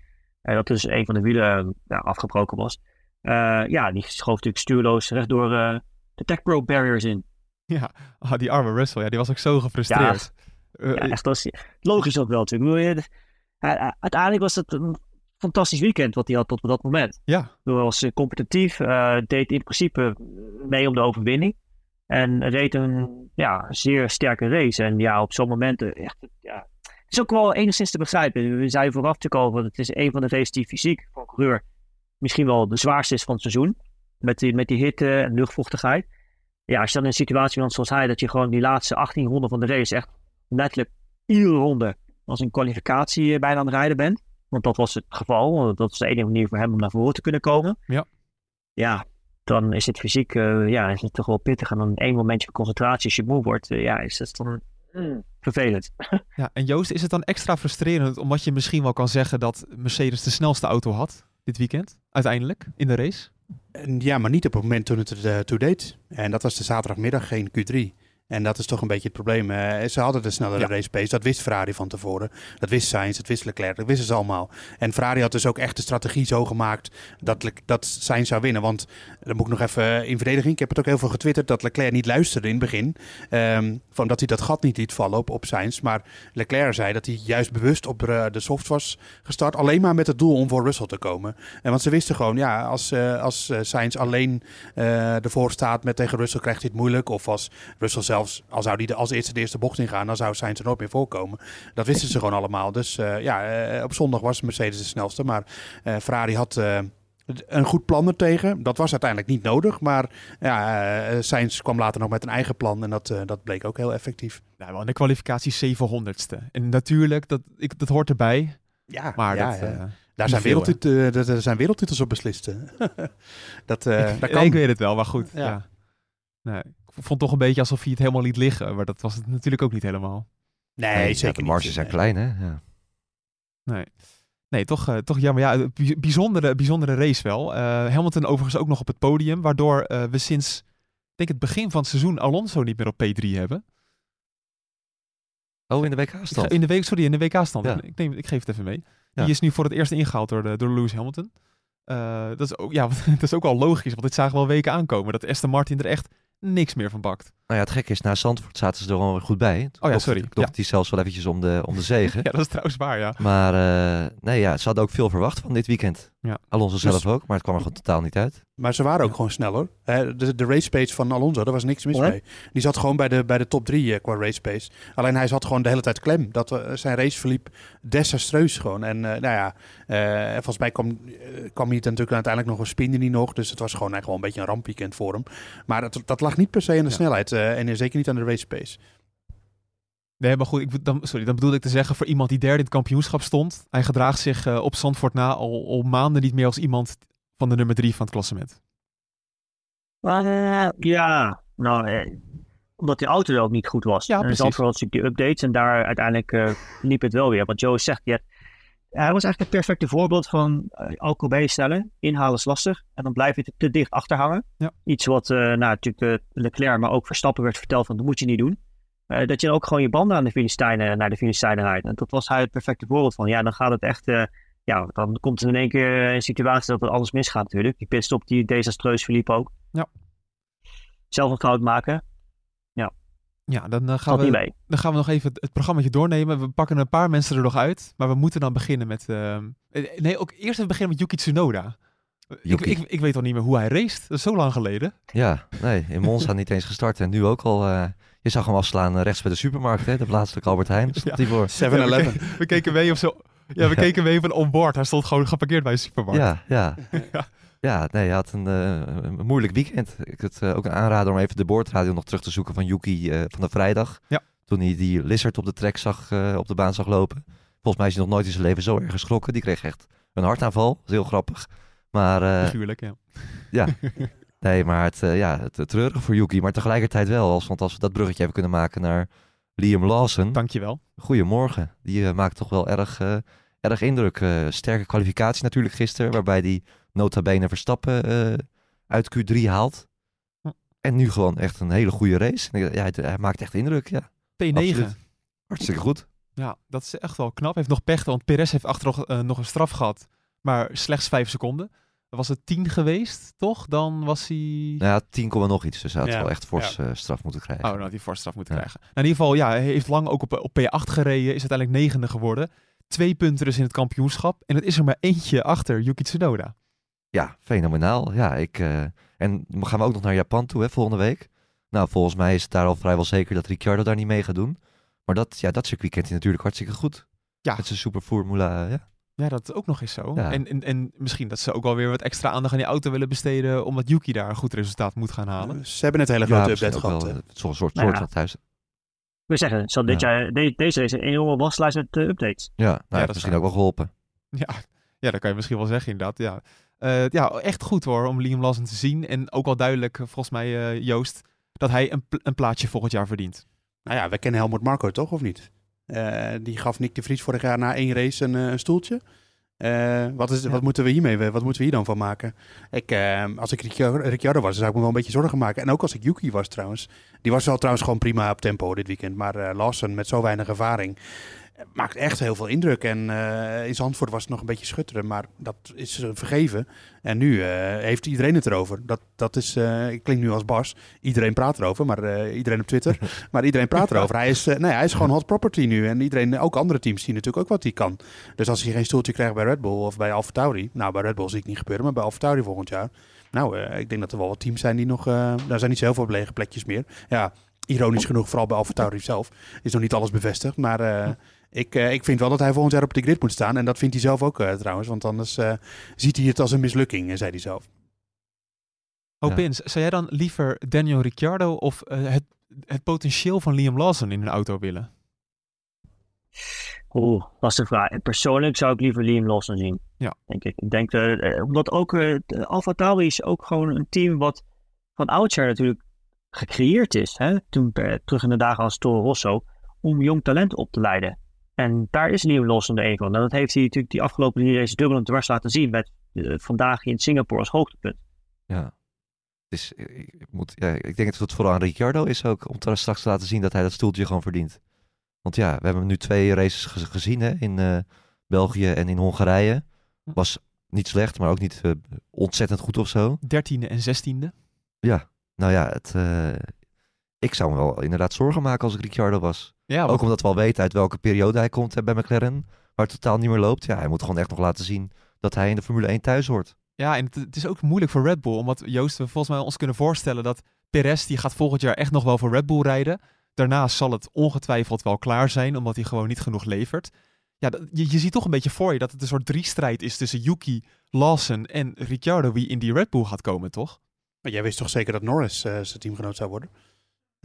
En dat dus een van de wielen eh, ja, afgebroken was. Eh, ja, die schoof natuurlijk stuurloos recht door eh, de Tech Pro barriers in. Ja, ah, die arme Russell, ja, die was ook zo gefrustreerd. Ja, echt logisch ook wel natuurlijk. Uiteindelijk was het een fantastisch weekend wat hij had tot op dat moment. ja, Hij was competitief, deed in principe mee om de overwinning. En reed een ja, zeer sterke race. En ja, op zo'n moment, eh, echt, ja, het is ook wel enigszins te begrijpen. We zeiden vooraf al, want het is een van de races die fysiek voor een coureur misschien wel de zwaarste is van het seizoen. Met die, met die hitte en luchtvochtigheid. Ja, als je dan in een situatie bent zoals hij, dat je gewoon die laatste 18 ronden van de race echt letterlijk iedere ronde als een kwalificatie eh, bijna aan het rijden bent. Want dat was het geval. Dat was de enige manier voor hem om naar voren te kunnen komen. Ja. Ja, dan is het fysiek eh, ja, is het toch wel pittig. En dan één momentje van concentratie als je moe wordt, eh, ja, is dat dan mm, vervelend. ja. En Joost, is het dan extra frustrerend omdat je misschien wel kan zeggen dat Mercedes de snelste auto had dit weekend, uiteindelijk, in de race? En ja, maar niet op het moment toen het er eh, toe deed. En dat was de zaterdagmiddag, geen Q3. En dat is toch een beetje het probleem. Eh, ze hadden de snellere Ja. race pace. Dat wist Ferrari van tevoren. Dat wist Sainz, dat wist Leclerc, dat wisten ze allemaal. En Ferrari had dus ook echt de strategie zo gemaakt dat, Le- dat Sainz zou winnen. Want dan moet ik nog even in verdediging. Ik heb het ook heel veel getwitterd dat Leclerc niet luisterde in het begin. Ehm, van dat hij dat gat niet liet vallen op, op Sainz. Maar Leclerc zei dat hij juist bewust op de, de soft was gestart. Alleen maar met het doel om voor Russell te komen. En want ze wisten gewoon, ja, als, eh als eh, Sainz alleen eh ervoor staat met tegen Russell, krijgt hij het moeilijk. Of als Russell zelfs, al zou hij de, als eerste de eerste bocht ingaan, dan zou Sainz er nooit meer voorkomen. Dat wisten ze gewoon allemaal. Dus eh, ja, eh, op zondag was Mercedes de snelste. Maar eh, Ferrari had een goed plan er tegen. Dat was uiteindelijk niet nodig. Maar ja, Sainz kwam later nog met een eigen plan. En dat, dat bleek ook heel effectief. Nou, in de kwalificatie 700ste. En natuurlijk, dat, ik, dat hoort erbij. Ja, Maar ja, dat, daar, zijn veel, hè? wereldtit- dat- er zijn wereldtitels op beslist. dat, nee, kan. ik weet het wel, maar goed. Ja. Ja. Nee, vond het toch een beetje alsof hij het helemaal liet liggen. Maar dat was het natuurlijk ook niet helemaal. Nee, Nee, ja, zeker de niet. marges zijn Nee. klein, hè? Ja. Nee, nee toch, eh, toch jammer. Ja, bijzondere, bijzondere race wel. Eh, Hamilton overigens ook nog op het podium. Waardoor eh, we sinds ik denk het begin van het seizoen Alonso niet meer op P3 hebben. Oh, in de WK-stand. in de week, sorry, in de WK-stand. Ja. Ik, ik, neem, ik geef het even mee. Ja. Die is nu voor het eerst ingehaald door, de, door Lewis Hamilton. Eh, dat, is ook, ja, dat is ook wel logisch, want dit zagen we al weken aankomen. Dat Aston Martin er echt niks meer van bakt. Nou ja, het gekke is, na Zandvoort zaten ze er gewoon weer goed bij. Oh ja, sorry. knokt hij zelfs wel eventjes om de, om de zegen. Ja, dat is trouwens waar, ja. Maar eh, nee, ja, ze hadden ook veel verwacht van dit weekend. Ja. Alonso Dus- zelf ook, maar het kwam er gewoon totaal niet uit. Maar ze waren ook gewoon snel hoor. Hè, De, de race pace van Alonso, daar was niks mis mee. Die zat gewoon bij de, bij de top drie eh, qua race pace. Alleen hij zat gewoon de hele tijd klem. Dat, eh, zijn race verliep desastreus gewoon. En eh, nou ja, eh, volgens mij kwam, kwam hij natuurlijk uiteindelijk nog een spinde niet nog. Dus het was gewoon eigenlijk wel een beetje een rampweekend voor hem. Maar dat, dat lag niet per se aan de Ja. snelheid. Eh, en zeker niet aan de race pace. Nee, maar goed, ik, dan, sorry, dan bedoelde ik te zeggen voor iemand die derde in het kampioenschap stond. Hij gedraagt zich eh, op Zandvoort na al, al maanden niet meer als iemand van de nummer drie van het klassement. Eh, ja, nou, eh, omdat die auto wel ook niet goed was. Ja, en precies. Zandvoort had natuurlijk die updates en daar uiteindelijk eh, liep het wel weer. Want Joe zegt, ja, hij was eigenlijk het perfecte voorbeeld van uh, alcohol bijstellen. Inhalen is lastig en dan blijf je te, te dicht achter hangen. Ja. Iets wat eh, nou, natuurlijk uh, Leclerc, maar ook Verstappen werd verteld van dat moet je niet doen. Uh, dat je dan ook gewoon je banden aan de Filistijnen, naar de Filistijnen rijdt. En dat was hij het perfecte voorbeeld van. Ja, dan gaat het echt... Uh, ja, dan komt er in één keer een situatie dat er alles misgaat natuurlijk. Die pitstop die desastreus verliep ook. Ja. Zelf een fout maken. Ja. Dan, uh, gaan we, dan gaan we nog even het, het programma doornemen. We pakken een paar mensen er nog uit. Maar we moeten dan beginnen met... Uh, nee, ook eerst even beginnen met Yuki Tsunoda. Yuki. Ik, ik, ik, weet al niet meer hoe hij race. Dat is zo lang geleden. Ja, nee, in Monza niet eens gestart. En nu ook al... Uh, je zag hem afslaan rechts bij de supermarkt, hè? De plaatselijke Albert Heijn. Stond ja. voor. 7-Eleven. Ja, we, ke we, keken mee of zo. Ja, we keken mee van onboard. Hij stond gewoon geparkeerd bij een supermarkt. Ja, ja. ja. Ja nee, hij had een, uh, een moeilijk weekend. Ik het uh, ook een aanrader om even de boordradio nog terug te zoeken van Yuki uh, van de vrijdag. Ja. Toen hij die lizard op de trek zag, op de baan zag lopen. Volgens mij is hij nog nooit in zijn leven zo erg geschrokken. Die kreeg echt een hartaanval. Dat is heel grappig. Maar, Figuurlijk, ja. Ja. Nee, maar het, ja, het, het treurig voor Yuki. Maar tegelijkertijd wel. Als, want als we dat bruggetje even kunnen maken naar Liam Lawson. Dankjewel. Goedemorgen. Die uh, maakt toch wel erg, uh, erg indruk. Uh, sterke kwalificatie natuurlijk gisteren. Waarbij die nota bene Verstappen uh, uit Q3 haalt. Hm. En nu gewoon echt een hele goede race. Ja, hij, hij maakt echt indruk, ja. P9. Absoluut. Hartstikke goed. Ja, dat is echt wel knap. Hij heeft nog pech, want Perez heeft achteraf uh, nog een straf gehad. Maar slechts vijf seconden. Was het 10 geweest, toch? Dan was hij... Nou ja, 10, nog iets. Dus hij had Ja, wel echt fors ja. uh, straf moeten krijgen. Oh, had hij fors straf moeten Ja. krijgen. Nou, in ieder geval, ja, hij heeft lang ook op, op P8 gereden. Is uiteindelijk negende geworden. Twee punten dus in het kampioenschap. En het is er maar eentje achter Yuki Tsunoda. Ja, fenomenaal. Ja, ik, uh, en dan gaan we ook nog naar Japan toe, hè, volgende week. Nou, volgens mij is het daar al vrijwel zeker dat Ricciardo daar niet mee gaat doen. Maar dat, ja, dat circuit kent hij natuurlijk hartstikke goed. Ja. Met zijn Super Formula, ja. Ja, dat is ook nog eens zo. Ja. En, en, en misschien dat ze ook wel weer wat extra aandacht aan die auto willen besteden. Omdat Yuki daar een goed resultaat moet gaan halen. Ze hebben net een hele ja, grote misschien update gehad. wel, Zo'n soort, Nou soort ja. thuis. We zeggen, zal dit Ja. jaar, de, deze race een enorme waslijst met uh, updates. Ja, nou, dat ja, is misschien waar. ook wel geholpen. Ja, ja, dat kan je misschien wel zeggen inderdaad. Ja, Eh, ja echt goed hoor om Liam Lawson te zien. En ook wel duidelijk, eh, volgens mij eh, Joost, dat hij een, pl- een plaatsje volgend jaar verdient. Nou ja, we kennen Helmut Marco toch, of niet? Die gaf Nick de Vries vorig jaar na één race een, een stoeltje. Wat, is, Ja. wat moeten we hiermee, wat moeten we hier dan van maken? Ik, als ik Ricciardo, was, zou ik me wel een beetje zorgen maken. En ook als ik Yuki was trouwens. Die was wel trouwens gewoon prima op tempo dit weekend. Maar Lawson met zo weinig ervaring maakt echt heel veel indruk. En eh, in Zandvoort was het nog een beetje schutteren, maar dat is eh, vergeven. En nu eh, heeft iedereen het erover. Dat, dat is, eh, ik klink nu als Bas. Iedereen praat erover, maar iedereen op Twitter. maar iedereen praat erover. Hij is, nee, hij is gewoon hot property nu. En iedereen, ook andere teams zien natuurlijk ook wat hij kan. Dus als hij geen stoeltje krijgt bij Red Bull of bij AlphaTauri. Nou, bij Red Bull zie ik niet gebeuren, maar bij AlphaTauri volgend jaar. Nou, ik denk dat er wel wat teams zijn die nog... daar zijn niet zo heel veel lege plekjes meer. Ja, ironisch genoeg, vooral bij AlphaTauri zelf, is nog niet alles bevestigd. Maar eh, ik, eh, ik vind wel dat hij volgend jaar op de grid moet staan. En dat vindt hij zelf ook eh, trouwens. Want anders eh, ziet hij het als een mislukking, zei hij zelf. Oh, Ja. Pins, zou jij dan liever Daniel Ricciardo of het, het potentieel van Liam Lawson in een auto willen? Oeh, lastige vraag. Persoonlijk zou ik liever Liam Lawson zien. Ja. Denk ik. Ik denk, eh, omdat ook uh, Alfa Tauri is ook gewoon een team wat van oudsher natuurlijk gecreëerd is. Hè? Toen terug in de dagen als Toro Rosso. Om jong talent op te leiden. En daar is Liam Lawson er een van. En dat heeft hij natuurlijk die afgelopen drie races dubbel en dwars laten zien. Met eh, vandaag in Singapore als hoogtepunt. Ja. Dus ik, ik moet, ja, ik denk dat het vooral aan Ricciardo is ook om te- straks te laten zien dat hij dat stoeltje gewoon verdient. Want ja, we hebben nu twee races ge- gezien hè, in eh, België en in Hongarije. Was niet slecht, maar ook niet ontzettend goed of zo. Dertiende en zestiende. Ja, nou ja, het, eh, ik zou me wel inderdaad zorgen maken als ik Ricciardo was. Ja, Ook omdat we al weten uit welke periode hij komt hè, bij McLaren. Waar het totaal niet meer loopt. Ja, hij moet gewoon echt nog laten zien dat hij in de Formule 1 thuis hoort. Ja, en het, is ook moeilijk voor Red Bull. Omdat Joost, we volgens mij ons kunnen voorstellen dat Perez die gaat volgend jaar echt nog wel voor Red Bull rijden. Daarna zal het ongetwijfeld wel klaar zijn, omdat hij gewoon niet genoeg levert. Ja, je, je ziet toch een beetje voor je dat het een soort driestrijd is tussen Yuki, Lawson en Ricciardo wie in die Red Bull gaat komen, toch? Maar jij wist toch zeker dat Norris eh, zijn teamgenoot zou worden?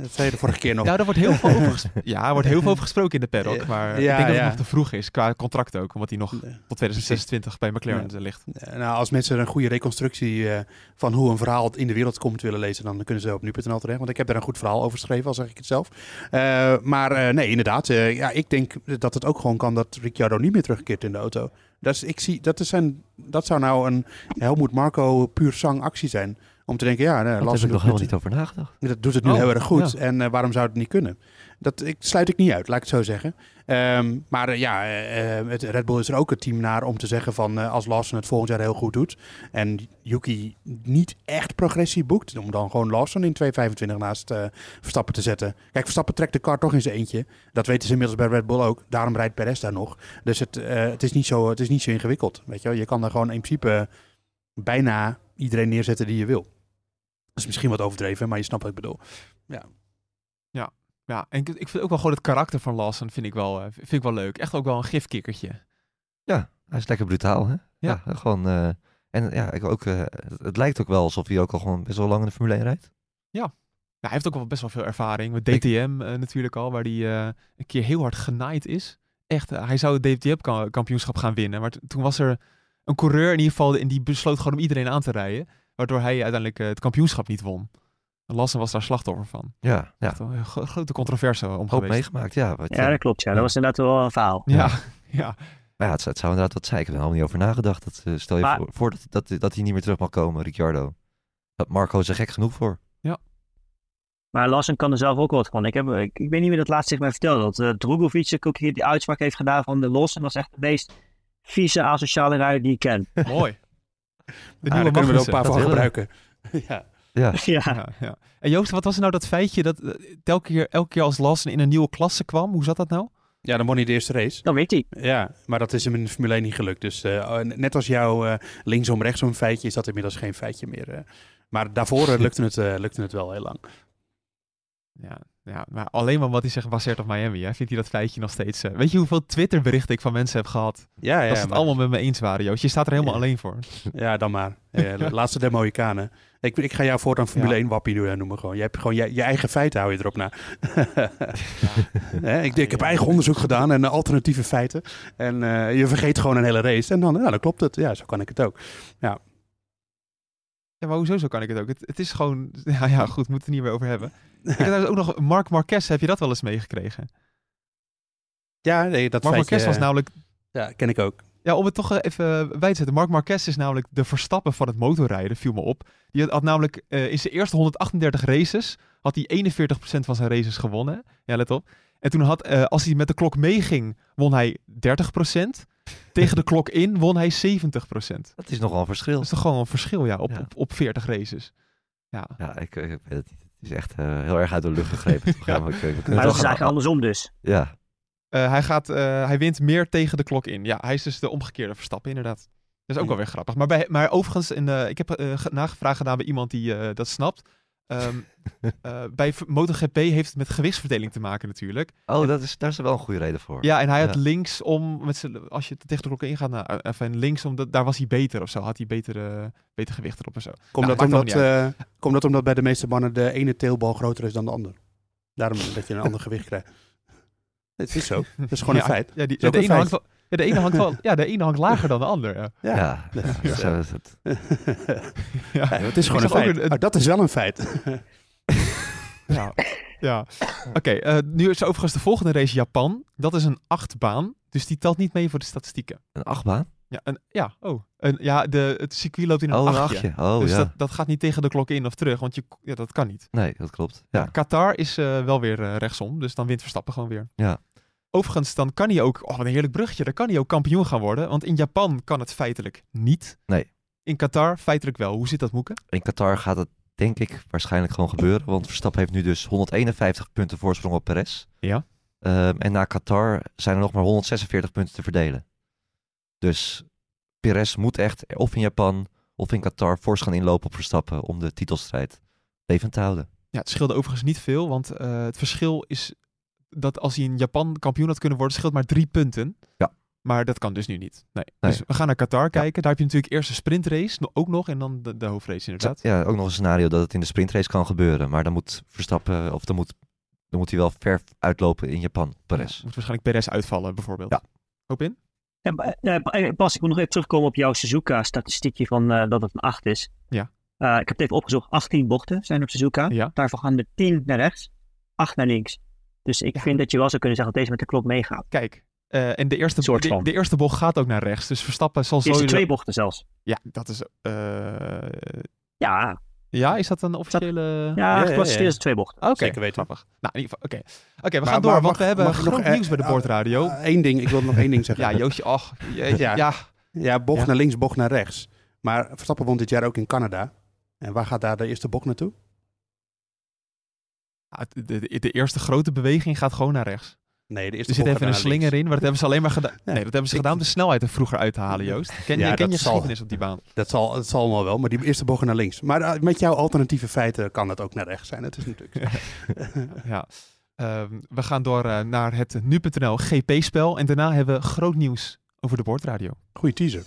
Dat zei je de vorige keer nog. Ja, daar wordt heel veel over, ges- ja, er wordt heel veel over gesproken in de paddock. Ja, Maar ik denk dat ja. het nog te vroeg is, qua contract ook. Omdat hij nog tot 2026 bij McLaren ligt. Nou, als mensen een goede reconstructie eh, van hoe een verhaal in de wereld komt willen lezen, dan kunnen ze op nu.nl terecht. Want ik heb daar een goed verhaal over geschreven, al zeg ik het zelf. Eh, maar eh, nee, inderdaad. ja, ik denk dat het ook gewoon kan dat Ricciardo niet meer terugkeert in de auto. Dat, is, ik zie, dat, is een, dat zou nou een Helmoet Marco puur zang actie zijn. Om te denken, ja, nee, Daar heb ik nog helemaal niet over nagedacht. dat doet het nu Oh, heel erg goed. ja. En eh, waarom zou het niet kunnen? Dat ik, sluit ik niet uit, laat ik het zo zeggen. Ehm, maar eh, ja, eh, het Red Bull is er ook het team naar om te zeggen van als Lawson het volgend jaar heel goed doet en Yuki niet echt progressie boekt, om dan gewoon Lawson in 2.25 naast Verstappen te zetten. Kijk, Verstappen trekt de kar toch in zijn eentje. Dat weten ze inmiddels bij Red Bull ook. Daarom rijdt Perez daar nog. Dus het, het, is, niet zo, het is niet zo ingewikkeld. Weet je, wel. je kan daar gewoon in principe bijna iedereen neerzetten die je wil. Dat is misschien wat overdreven, maar je snapt wat ik bedoel. Ja, en ik, ik vind ook wel gewoon het karakter van Lawson vind ik wel, eh, vind ik wel leuk. Echt ook wel een gifkikkertje. Ja, hij is lekker brutaal, hè? Ja, gewoon... eh, en ja, ik ook, eh, het, het lijkt ook wel alsof hij ook al gewoon best wel lang in de Formule 1 rijdt. Ja, hij heeft ook wel best wel veel ervaring. Met Ik- DTM eh, natuurlijk al, waar hij eh, een keer heel hard genaaid is. Echt, hij zou het DTM-kampioenschap gaan winnen. Maar toen was er een coureur in ieder geval en die besloot gewoon om iedereen aan te rijden. Waardoor hij uiteindelijk eh, het kampioenschap niet won. En Lassen was daar slachtoffer van. Ja, ja. Echt een gro- grote controverse om Hoop geweest. meegemaakt, ja. Wat, Ja, eh, dat klopt. Ja. Dat was inderdaad wel een verhaal. Ja, ja. Maar ja, het, het zou inderdaad wat zijn. Ik heb er helemaal niet over nagedacht. Dat, eh, stel je Maar- voor, voor dat, dat, dat hij niet meer terug mag komen, Ricciardo. Dat Marco is er gek genoeg voor. Maar Larsen kan er zelf ook wat van. Ik, heb, ik, ik weet niet wie dat laatst zich mij vertelde. Dat uh, Drogovic ook keer die uitspraak heeft gedaan van de Los. En dat is echt de meest vieze asociale rijder die ik ken. mooi. De Ah, nieuwe daar kunnen we er ook een paar van gebruiken. ja. Ja, ja. Ja, ja. En Joost, wat was nou dat feitje dat eh, telke keer, elke keer als Lassen in een nieuwe klasse kwam? Hoe zat dat nou? ja, dan won hij de eerste race. Dan weet hij. Ja, maar dat is hem in de Formule 1 niet gelukt. Dus eh, net als jouw eh, linksom rechtsom feitje is dat inmiddels geen feitje meer. maar daarvoor lukte, het, lukte het wel heel lang. Ja, ja, maar alleen maar wat hij zegt gebaseerd op Miami. Hè? Vindt hij dat feitje nog steeds... eh, weet je hoeveel Twitter-berichten ik van mensen heb gehad? Ja, ja, dat ze het maar- allemaal met me eens waren, Joost. Je staat er helemaal Ja. alleen voor. ja dan maar. Eh, laatste Mohikanen. Ik, ik ga jou voortaan Formule Ja. 1 wappie doen, noemen gewoon. Je hebt gewoon je, je eigen feiten hou je erop na. Ik, ik heb eigen onderzoek gedaan en eh, alternatieve feiten. En eh, je vergeet gewoon een hele race. En dan, ja, dan klopt het. Ja, zo kan ik het ook. Ja, maar hoezo zo kan ik het ook? Het, het is gewoon... Ja, ja, goed, moeten we het niet meer over hebben. Ik heb ook nog... Mark Marquez, heb je dat wel eens meegekregen? Ja, nee, dat Mark feitje, Marquez was eh, namelijk... Ja, ken ik ook. Ja, om het toch eh, even bij te zetten. Mark Marquez is namelijk de verstappen van het motorrijden, viel me op. Die had, had namelijk eh, in zijn eerste 138 races, had hij 41% van zijn races gewonnen. Ja, let op. En toen had, eh, als hij met de klok meeging, won hij 30%. Tegen de klok in won hij 70%. Dat dat is nogal een verschil. is toch gewoon een verschil, ja, op, Ja. op, op 40 races. Ja, Ja, ik, ik weet het niet. Het is echt eh, heel erg uit de lucht gegrepen. Ja, maar ik- kunnen Maar het dat is eigenlijk andersom dus. Ja, Eh, hij, gaat, eh, hij wint meer tegen de klok in. Ja, hij is dus de omgekeerde verstappen, inderdaad. Dat is ook Ja. wel weer grappig. Maar, bij, maar overigens, in, eh, ik heb eh, ge- nagevraagd gedaan bij iemand die eh, dat snapt. Ehm, eh, bij MotoGP heeft het met gewichtsverdeling te maken natuurlijk. oh, dat is, daar is er wel een goede reden voor. Ja, en hij had Ja. linksom, met als je tegen de klok ingaat, nou, eh, even linksom, dat, daar was hij beter of zo. Had hij beter, beter gewicht erop en zo. Komt, Nou, dat omdat, eh, komt dat omdat bij de meeste mannen de ene teelbal groter is dan de ander? Daarom dat je een ander gewicht krijgt. Het is zo. Dat is gewoon ja, een feit. Ja, die, de, een ene hangt feit. wel, ja, de ene hangt wel, ja, de ene hangt lager dan de ander. Ja. Ja. Ja, zo is het. Ja. Ja, het is gewoon een feit. een- Oh, dat is wel een feit. Ja, ja. Oké, eh, nu is overigens de volgende race Japan. Dat is een achtbaan, dus die telt niet mee voor de statistieken. Een achtbaan? Ja, een, ja, oh. Een, ja de, het circuit loopt in een Oh, een achtje. achtje. Oh, dus ja. dat, dat gaat niet tegen de klok in of terug, want je, ja, dat kan niet. Nee, dat klopt. Ja. Ja. Qatar is eh, wel weer eh, rechtsom, dus dan wint Verstappen gewoon weer. Ja. Overigens, dan kan hij ook, oh wat een heerlijk brugje, dan kan hij ook kampioen gaan worden. Want in Japan kan het feitelijk niet. Nee. In Qatar feitelijk wel. Hoe zit dat, Moeke? In Qatar gaat het denk ik waarschijnlijk gewoon gebeuren. Want Verstappen heeft nu dus 151 punten voorsprong op Perez. Ja. Ehm, en na Qatar zijn er nog maar 146 punten te verdelen. Dus Perez moet echt of in Japan of in Qatar fors gaan inlopen op Verstappen om de titelstrijd levend te houden. Ja, het scheelde overigens niet veel, want eh, het verschil is dat als hij in Japan kampioen had kunnen worden, scheelt maar drie punten. Ja. Maar dat kan dus nu niet. Nee. Nee. Dus we gaan naar Qatar kijken. Daar heb je natuurlijk eerst een sprintrace, ook nog, en dan de, de hoofdrace inderdaad. Ja, ook nog een scenario dat het in de sprintrace kan gebeuren. Maar dan moet Verstappen, of dan moet, dan moet hij wel ver uitlopen in Japan, Perez. Ja, moet waarschijnlijk Perez uitvallen, bijvoorbeeld. Ja. Hoop in? Ja, maar, eh, Bas, ik wil nog even terugkomen op jouw Suzuka-statistiekje van eh, dat het een 8 is. Ja. Eh, ik heb het even opgezocht. 18 bochten zijn op Suzuka. Ja. Daarvan gaan er 10 naar rechts, 8 naar links. Dus ik Ja. vind dat je wel zou kunnen zeggen dat deze met de klok meegaat. Kijk, eh, en de eerste, Soort de, van. de eerste bocht gaat ook naar rechts. Dus Verstappen zal sowieso... twee bochten zelfs. Ja, dat is... eh, Ja, ja, is dat een officiële... ja, ja, geklassificeerd ja. twee bochten. Oké, Zeker weten. grappig. Nou, in ieder geval, oké. Oké, we Maar- gaan door, maar want mag- we hebben mag nog, groot eh, nieuws bij de eh, boordradio. Eén ding, ik wil nog één ding zeggen. ja, Jootje, ach. Ja. ja. Ja, bocht Ja. naar links, bocht naar rechts. Maar Verstappen won dit jaar ook in Canada. En waar gaat daar de eerste bocht naartoe? Ja, de, de, de eerste grote beweging gaat gewoon naar rechts. Nee, de eerste Er zit even een slinger in, maar dat hebben ze alleen maar gedaan. Nee, dat hebben ze gedaan om de snelheid er vroeger uit te halen, Joost. Ken je, ken je dat zal. geschiedenis op die baan? Dat zal, dat zal allemaal wel, maar die eerste bocht naar links. Maar eh, met jouw alternatieve feiten kan dat ook naar rechts zijn. Het is natuurlijk. Ja. Ehm, we gaan door eh, naar het nu.nl GP-spel. En daarna hebben we groot nieuws over de boordradio. Goeie teaser.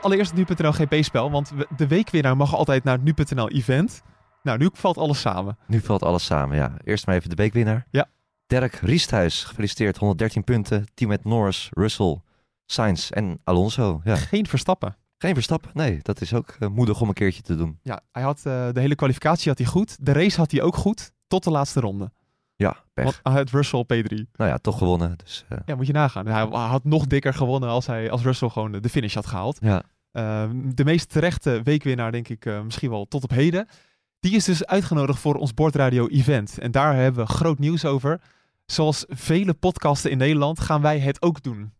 Allereerst het nu.nl GP-spel, want de weekwinnaar mag altijd naar het nu.nl event. Nou, nu valt alles samen. Nu valt alles samen, ja. Eerst maar even de weekwinnaar. Ja. Dirk Riesthuis, gefeliciteerd. 113 punten. Team met Norris, Russell, Sainz en Alonso. Ja. Geen Verstappen. Geen Verstappen. Nee, dat is ook eh, moedig om een keertje te doen. Ja, hij had eh, de hele kwalificatie had hij goed. De race had hij ook goed, tot de laatste ronde. Pech. Want hij had Russell P3. Nou ja, toch gewonnen. Dus eh, Ja, moet je nagaan. Hij had nog dikker gewonnen als, hij, als Russell gewoon de- finish had gehaald. ja. Ehm, de meest terechte weekwinnaar, denk ik, eh, misschien wel tot op heden. Die is dus uitgenodigd voor ons Bordradio-event. En daar hebben we groot nieuws over. Zoals vele podcasten in Nederland gaan wij het ook doen.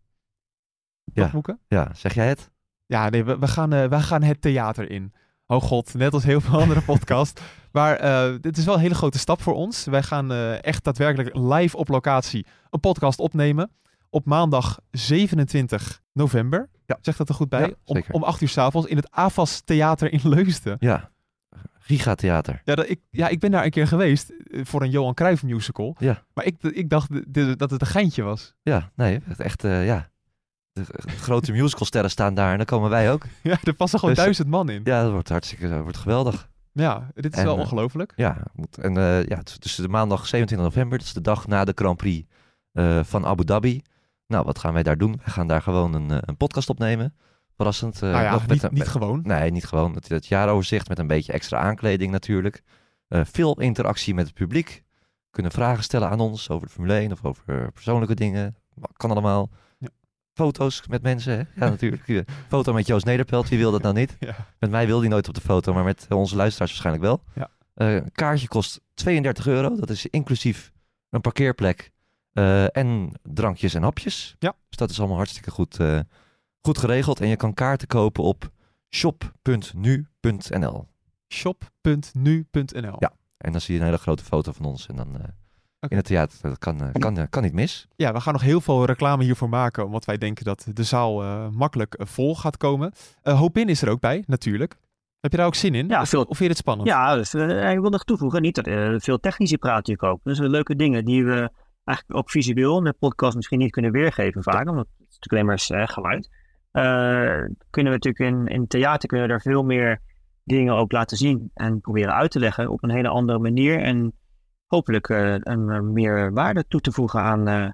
Ja. Ja, zeg jij het? Ja, nee, we, we, gaan, eh, wij gaan het theater in. Oh god, net als heel veel andere podcasts. Maar eh, dit is wel een hele grote stap voor ons. Wij gaan eh, echt daadwerkelijk live op locatie een podcast opnemen. Op maandag 27 november. Ja. Zeg dat er goed bij? Ja, om, om 8 uur s'avonds in het AFAS Theater in Leusden. Ja. Giga Theater. Ja, dat, ik, ja, ik ben daar een keer geweest eh, voor een Johan Cruijff musical. Ja. Maar ik, ik dacht dat het een geintje was. Ja, nee, het echt, ja. De grote musicalsterren staan daar en dan komen wij ook. Ja, er passen gewoon Dus- duizend man in. Ja, dat wordt hartstikke, dat wordt geweldig. Ja, dit is En, wel eh, ongelooflijk. Ja, moet- en eh, ja, het is dus de maandag 27 november, dat is de dag na de Grand Prix eh, van Abu Dhabi. Nou, wat gaan wij daar doen? Wij gaan daar gewoon een, een podcast opnemen. Verrassend. nou ja, nog met niet, niet met- gewoon. Nee, niet gewoon. Het, het jaaroverzicht met een beetje extra aankleding natuurlijk. Veel interactie met het publiek. Kunnen vragen stellen aan ons over de Formule 1 of over persoonlijke dingen. Kan allemaal. Foto's met mensen, hè? Ja, natuurlijk. Ja, Foto met Joost Nederpelt, wie wil dat nou niet? Ja. Met mij wil hij nooit op de foto, maar met onze luisteraars waarschijnlijk wel. Ja. Eh, een kaartje kost 32 euro. Dat is inclusief een parkeerplek eh, en drankjes en hapjes. Ja. Dus dat is allemaal hartstikke goed, eh, goed geregeld. En je kan kaarten kopen op shop.nu.nl. shop.nu.nl. Ja. En dan zie je een hele grote foto van ons. En dan eh. In het theater. Dat kan, eh, kan, eh, kan niet mis. Ja, we gaan nog heel veel reclame hiervoor maken, omdat wij denken dat de zaal eh, makkelijk vol gaat komen. Eh Hopin is er ook bij, natuurlijk. Heb je daar ook zin in? Ja, of, veel- of vind je het spannend? Ja, dus, ik wil nog toevoegen, niet dat veel technici praten natuurlijk ook. Dus leuke dingen die we eigenlijk ook visueel in de podcast misschien niet kunnen weergeven vaak, omdat het is natuurlijk alleen maar is, geluid. Eh, kunnen we natuurlijk in, in theater kunnen we daar veel meer dingen ook laten zien en proberen uit te leggen op een hele andere manier en hopelijk eh, een, eh, meer waarde toe te voegen aan eh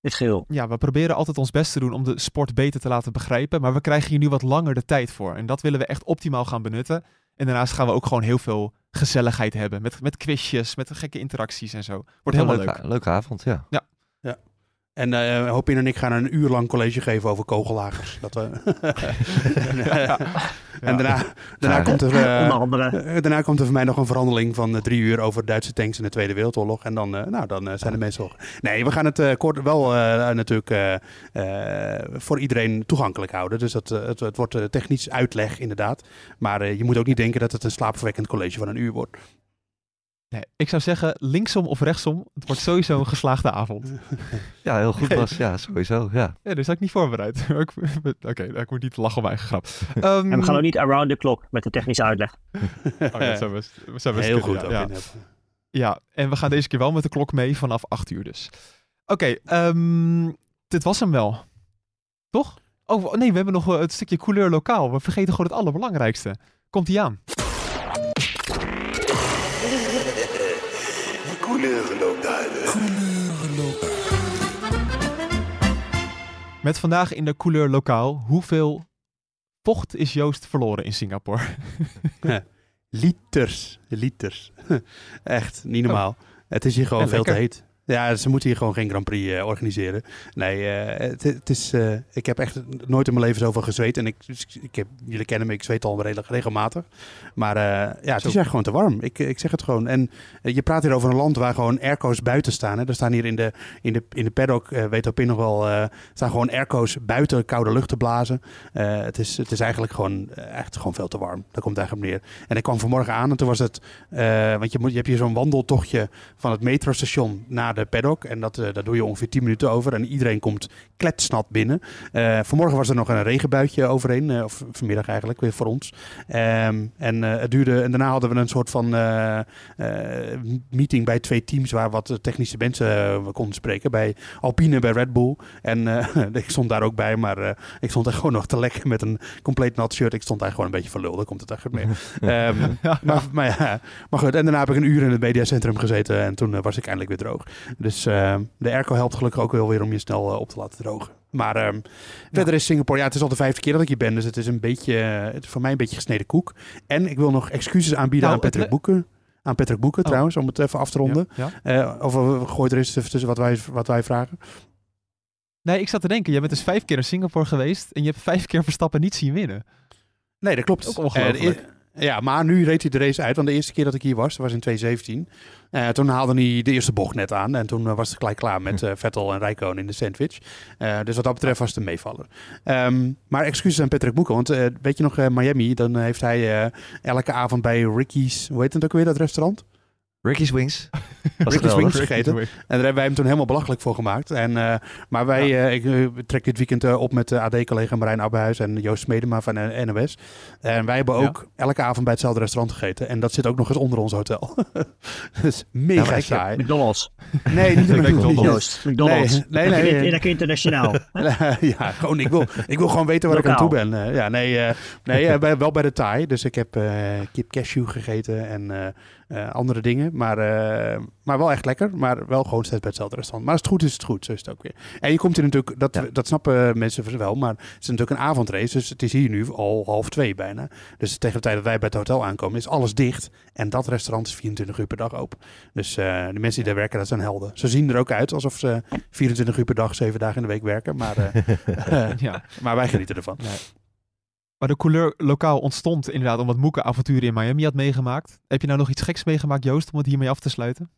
dit geheel. Ja, we proberen altijd ons best te doen om de sport beter te laten begrijpen, maar we krijgen hier nu wat langer de tijd voor. En dat willen we echt optimaal gaan benutten. En daarnaast gaan we ook gewoon heel veel gezelligheid hebben, met, met quizjes, met gekke interacties en zo. Wordt helemaal Een leuk. leuke, leuke avond, ja. En eh Hopin en ik gaan een uur lang college geven over kogellagers. Dat, en, en daarna, daarna, Ja. komt er, eh, daarna komt er voor mij nog een verhandeling van eh, drie uur over Duitse tanks in de Tweede Wereldoorlog. En dan, nou, dan zijn de mensen. Nee, we gaan het kort wel natuurlijk voor iedereen toegankelijk houden. Dus dat, het, het wordt technisch uitleg inderdaad. Maar je moet ook niet denken dat het een slaapverwekkend college van een uur wordt. Nee, ik zou zeggen, linksom of rechtsom, het wordt sowieso een geslaagde avond. Ja, heel goed was. Ja, sowieso. Ja. Ja, dus had ik niet voorbereid. Oké, ik moet niet lachen om mijn eigen grap. Ehm, En we gaan ook niet around the clock met de technische uitleg. oh, dat zou best, zou best Heel kunnen, goed ja. Ja. Ja, en we gaan deze keer wel met de klok mee vanaf 8 uur dus. Oké, ehm, dit was hem wel. Toch? Oh, nee, we hebben nog eh, het stukje couleur lokaal. We vergeten gewoon het allerbelangrijkste. Komt ie aan. Met vandaag in de couleur lokaal. Hoeveel vocht is Joost verloren in Singapore? Liters. Liters. Echt, niet normaal. Het is hier gewoon En veel te heet. Ja, ze moeten hier gewoon geen Grand Prix eh, organiseren. Nee, eh, het, is, eh, ik heb echt nooit in mijn leven zoveel gezweet. En ik, ik heb, jullie kennen me, ik zweet al redelijk regelmatig. Maar ja, het is echt gewoon te warm. Ik, ik zeg het gewoon. En je praat hier over een land waar gewoon airco's buiten staan. Hè. Er staan hier in de, in de, in de paddock, weet Opin nog wel, staan gewoon airco's buiten koude lucht te blazen. Het, is, het is eigenlijk gewoon, echt gewoon veel te warm. Daar komt het eigenlijk op neer. En ik kwam vanmorgen aan en toen was het, want je, moet, je hebt hier zo'n wandeltochtje van het metrostation naar de paddock. En dat, eh, daar doe je ongeveer 10 minuten over. En iedereen komt kletsnat binnen. Eh, vanmorgen was er nog een regenbuitje overheen. eh, of vanmiddag eigenlijk, weer voor ons. Ehm, en, het duurde, en daarna hadden we een soort van meeting bij twee teams... waar wat technische mensen we konden spreken. Bij Alpine, bij Red Bull. En ik stond daar ook bij, maar ik stond echt gewoon nog te lekker met een compleet nat shirt. Ik stond daar gewoon een beetje verlul, daar komt het echt mee. Ehm, maar, maar, ja, maar goed, en daarna heb ik een uur in het mediacentrum gezeten en toen was ik eindelijk weer droog. Dus eh, de airco helpt gelukkig ook wel weer om je snel eh, op te laten drogen. Maar ehm, verder is Singapore, ja, het is al de vijfde keer dat ik hier ben, dus het is een beetje, eh, het is voor mij een beetje gesneden koek. En ik wil nog excuses aanbieden Nou, aan Patrick Boeken. Aan Patrick Boeken Oh. trouwens, om het even af te ronden. Ja, ja. Eh, of we gooien er eens even tussen wat wij, wat wij vragen. Nee, ik zat te denken, jij bent dus vijf keer in Singapore geweest en je hebt vijf keer Verstappen niet zien winnen. Nee, dat klopt. Ook ongelooflijk. Ja, maar nu reed hij de race uit. Want de eerste keer dat ik hier was, was in 2017. Eh, toen haalde hij de eerste bocht net aan. En toen eh, was het gelijk klaar met eh, Vettel en Rijkoon in de sandwich. Dus wat dat betreft was het een meevaller. Ehm, maar excuses aan Patrick Boeken. Want weet je nog, Miami, dan heeft hij elke avond bij Ricky's, hoe heet het ook weer, dat restaurant? Ricky's Wings. Was Ricky's. Wings gegeten. En daar hebben wij hem toen helemaal belachelijk voor gemaakt. En, eh, maar wij, eh, ik eh, trek dit weekend op met de AD-collega Marijn Abbehuis en Joost Smedema van NOS. En wij hebben Ja. ook elke avond bij hetzelfde restaurant gegeten. En dat zit ook nog eens onder ons hotel. dus mega Ja, saai. McDonald's. Nee, niet de McDonald's. McDonald's. Joost. McDonald's. Nee, nee, nee. lekker internationaal. ja, gewoon, ik wil, ik wil gewoon weten waar ik aan toe ben. Ja, nee, eh, nee wel bij de Thai. Dus ik heb eh, kip cashew gegeten en eh, andere dingen. Maar, eh, maar wel echt lekker. Maar wel gewoon steeds bij hetzelfde restaurant. Maar als het goed is, is het goed. Zo is het ook weer. En je komt hier natuurlijk, dat, Ja. dat snappen mensen wel. Maar het is natuurlijk een avondrace. Dus het is hier nu al half twee bijna. Dus tegen de tijd dat wij bij het hotel aankomen, is alles dicht. En dat restaurant is 24 uur per dag open. Dus eh, de mensen die daar werken, dat zijn helden. Ze zien er ook uit alsof ze 24 uur per dag, 7 dagen in de week werken. Maar, Ja. maar wij genieten ervan. Maar de couleur lokaal ontstond inderdaad omdat Moeke avonturen in Miami had meegemaakt. Heb je nou nog iets geks meegemaakt, Joost, om het hiermee af te sluiten?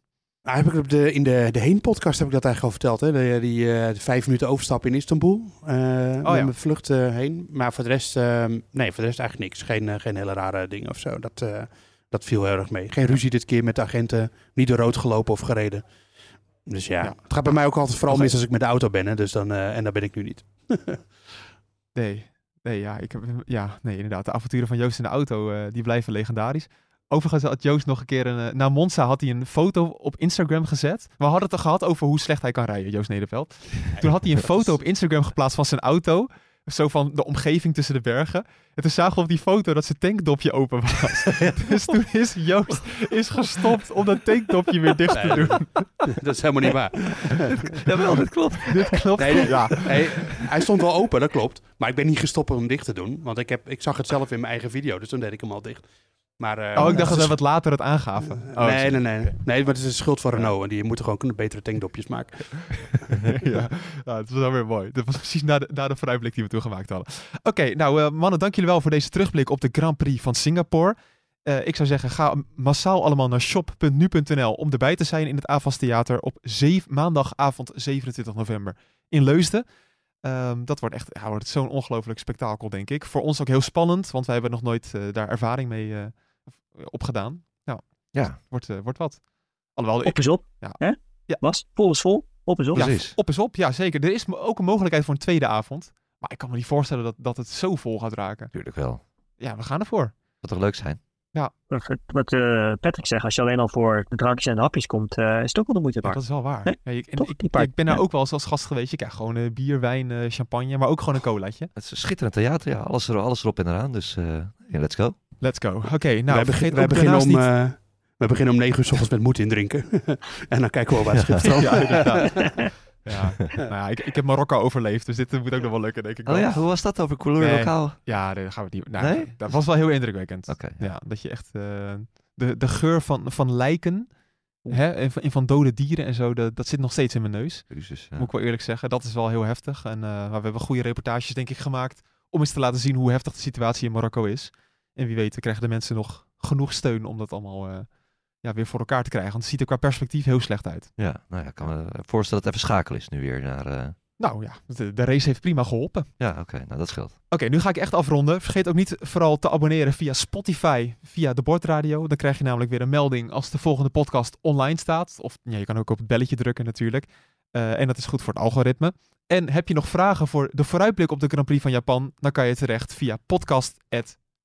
Nou, heb ik op de, in de, de Heen-podcast heb ik dat eigenlijk al verteld. Hè? De, die eh, de vijf minuten overstap in Istanbul. eh met ja. mijn vlucht eh, heen. Maar voor de rest, eh, nee, voor de rest eigenlijk niks. Geen, eh, geen hele rare dingen of zo. Dat, eh, dat viel heel erg mee. Geen ruzie dit keer met de agenten. Niet door rood gelopen of gereden. Dus ja, Ja. het gaat bij mij ook altijd vooral mis als ik met de auto ben. Hè? Dus dan, eh, en daar ben ik nu niet. Nee, nee, ja, ik heb, ja, nee, inderdaad. De avonturen van Joost in de auto, eh, die blijven legendarisch. Overigens had Joost nog een keer een... eh, na Monza had hij een foto op Instagram gezet. We hadden het er gehad over hoe slecht hij kan rijden, Joost Nederveld. Toen had hij een foto op Instagram geplaatst van zijn auto. Zo van de omgeving tussen de bergen. En toen zagen we op die foto dat zijn tankdopje open was. dus toen is Joost is gestopt om dat tankdopje weer dicht te Nee. doen. dat is helemaal niet waar. Jawel, dat klopt. Dit klopt. Nee, nee. ja. Hey, hij stond wel open, dat klopt. Maar ik ben niet gestopt om hem dicht te doen. Want ik, heb, ik zag het zelf in mijn eigen video. Dus toen deed ik hem al dicht. Maar, eh, Oh, ik dacht dat we wat later het aangaven. Oh, nee, sorry. nee, nee. Nee, maar het is de schuld van Renault. En die moeten gewoon kunnen betere tankdopjes maken. ja, ja, het was wel weer mooi. Dat was precies na de, na de vooruitblik die we toen gemaakt hadden. Oké, nou eh, mannen, dank jullie wel voor deze terugblik op de Grand Prix van Singapore. Eh, ik zou zeggen, ga massaal allemaal naar shop.nu.nl om erbij te zijn in het AFAS Theater op maandagavond 27 november in Leusden. Ehm, dat wordt echt ja, wordt zo'n ongelooflijk spektakel, denk ik. Voor ons ook heel spannend, want wij hebben nog nooit daar ervaring mee opgedaan. Nou, Ja. wordt, eh, wordt wat. Alhoewel, ik- Op is op. Ja. Hè? Ja. Was? Vol is vol. Op is op. Ja, Precies. op is op, ja zeker. Er is ook een mogelijkheid voor een tweede avond. Maar ik kan me niet voorstellen dat, dat het zo vol gaat raken. Tuurlijk wel. Ja, we gaan ervoor. Dat toch leuk zijn? Wat, wat eh, Patrick zegt, als je alleen al voor de drankjes en de hapjes komt, eh, is het ook wel de moeite Ja, waard. dat is wel waar. Nee, Ja, ik, en toch? ik, ben daar ja. ook wel eens als gast geweest. Je krijgt gewoon bier, wijn, eh, champagne, maar ook gewoon een colaatje. Het is een schitterend theater, ja. Alles, er, alles erop en eraan, dus eh, ja, let's go. Let's go. Oké, nou, wij, begin- beginnen om, niet... eh, we beginnen om negen uur s ochtends met moed indrinken. en dan kijken we wel waar het schip. Ja, inderdaad. ja, nou ja, ik, ik heb Marokko overleefd, dus dit moet ook nog wel lukken, denk ik. Oh wel. ja, hoe was dat over couleur Nee. lokaal? Ja, daar gaan we het niet... Nou, Nee? Dat was wel heel indrukwekkend. Oké, ja. ja. dat je echt... eh, de, de geur van, van lijken hè, en, van, en van dode dieren en zo, dat, dat zit nog steeds in mijn neus. Jezus, ja. Moet ik wel eerlijk zeggen. Dat is wel heel heftig. En, eh, maar we hebben goede reportages, denk ik, gemaakt om eens te laten zien hoe heftig de situatie in Marokko is. En wie weet, krijgen de mensen nog genoeg steun om dat allemaal eh, ja, weer voor elkaar te krijgen. Want het ziet er qua perspectief heel slecht uit. Ja, nou ja, ik kan me voorstellen dat het even schakelen is nu weer naar... eh, Nou ja, de, de race heeft prima geholpen. Ja, oké, nou dat scheelt. Oké, nu ga ik echt afronden. Vergeet ook niet vooral te abonneren via Spotify, via de Bordradio. Dan krijg je namelijk weer een melding als de volgende podcast online staat. Of ja, je kan ook op het belletje drukken natuurlijk. Eh, en dat is goed voor het algoritme. En heb je nog vragen voor de vooruitblik op de Grand Prix van Japan? Dan kan je terecht via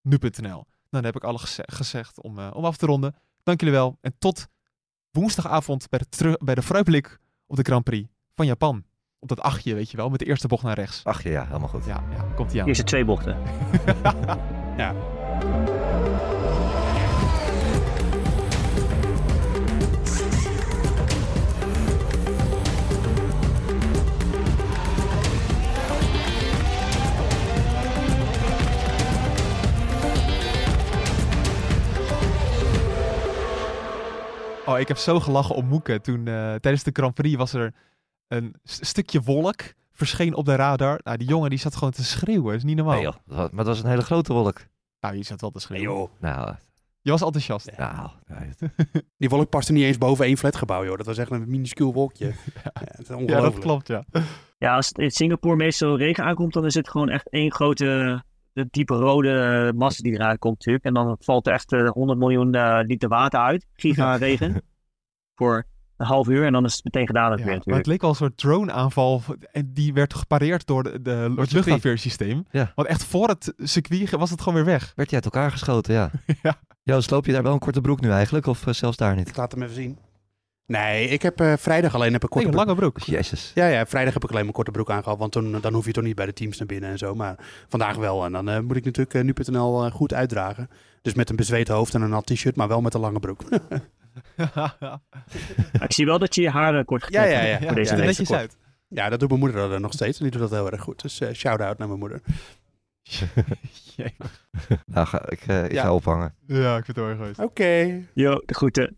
podcast.nu.nl. Dan heb ik alles geze- gezegd om, eh, om af te ronden. Dank jullie wel. En tot woensdagavond bij de, teru- bij de vooruitblik op de Grand Prix van Japan. Op dat achtje, weet je wel, met de eerste bocht naar rechts. Ach ja, ja, helemaal goed. Ja, ja komt ie aan. Eerste twee bochten. Ja. Oh, ik heb zo gelachen om Moeke. Toen eh, tijdens de Grand Prix was er een stukje wolk verscheen op de radar. Nou, die jongen die zat gewoon te schreeuwen. Dat is niet normaal. Nee, joh. Maar dat was een hele grote wolk. Nou, je zat wel te Nee, schreeuwen. joh. Nou, Je was enthousiast. nou nee, Die wolk paste niet eens boven één flatgebouw, joh. Dat was echt een minuscuul wolkje. Ja, het is Ja, ongelooflijk. dat klopt, ja. Ja, als het in Singapore meestal regen aankomt, dan is het gewoon echt één grote, de diepe rode massa die eruit komt natuurlijk. En dan valt er echt eh, 100 miljoen eh, liter water uit, giga regen, voor een half uur. En dan is het meteen gedaan Ja, weer maar het leek wel een soort drone-aanval. En die werd gepareerd door, de, de, door het luchtafweersysteem. Ja. Want echt voor het circuit was het gewoon weer weg. werd je uit elkaar geschoten, ja. Ja. Joost, loop je daar wel een korte broek nu eigenlijk? Of eh, zelfs daar niet? Ik laat hem even zien. Nee, ik heb eh, vrijdag alleen heb een Nee, korte een broek. lange broek. Jezus. Ja, ja, vrijdag heb ik alleen mijn korte broek aangehad, want toen, dan hoef je toch niet bij de teams naar binnen en zo. Maar vandaag wel. En dan eh, moet ik natuurlijk eh, nu.nl eh, goed uitdragen. Dus met een bezweet hoofd en een nat t-shirt, maar wel met een lange broek. Ik zie wel dat je je haren kort Ja, geknipt ja, ja. hebt Ja, voor deze er netjes uit. ja, dat doet mijn moeder dan nog steeds en die doet dat heel erg goed. Dus eh, shout-out naar mijn moeder. Nou, ga, ik, eh, ik Ja. ga ophangen. Ja, ik vind het heel erg. Oké. Yo, de groeten.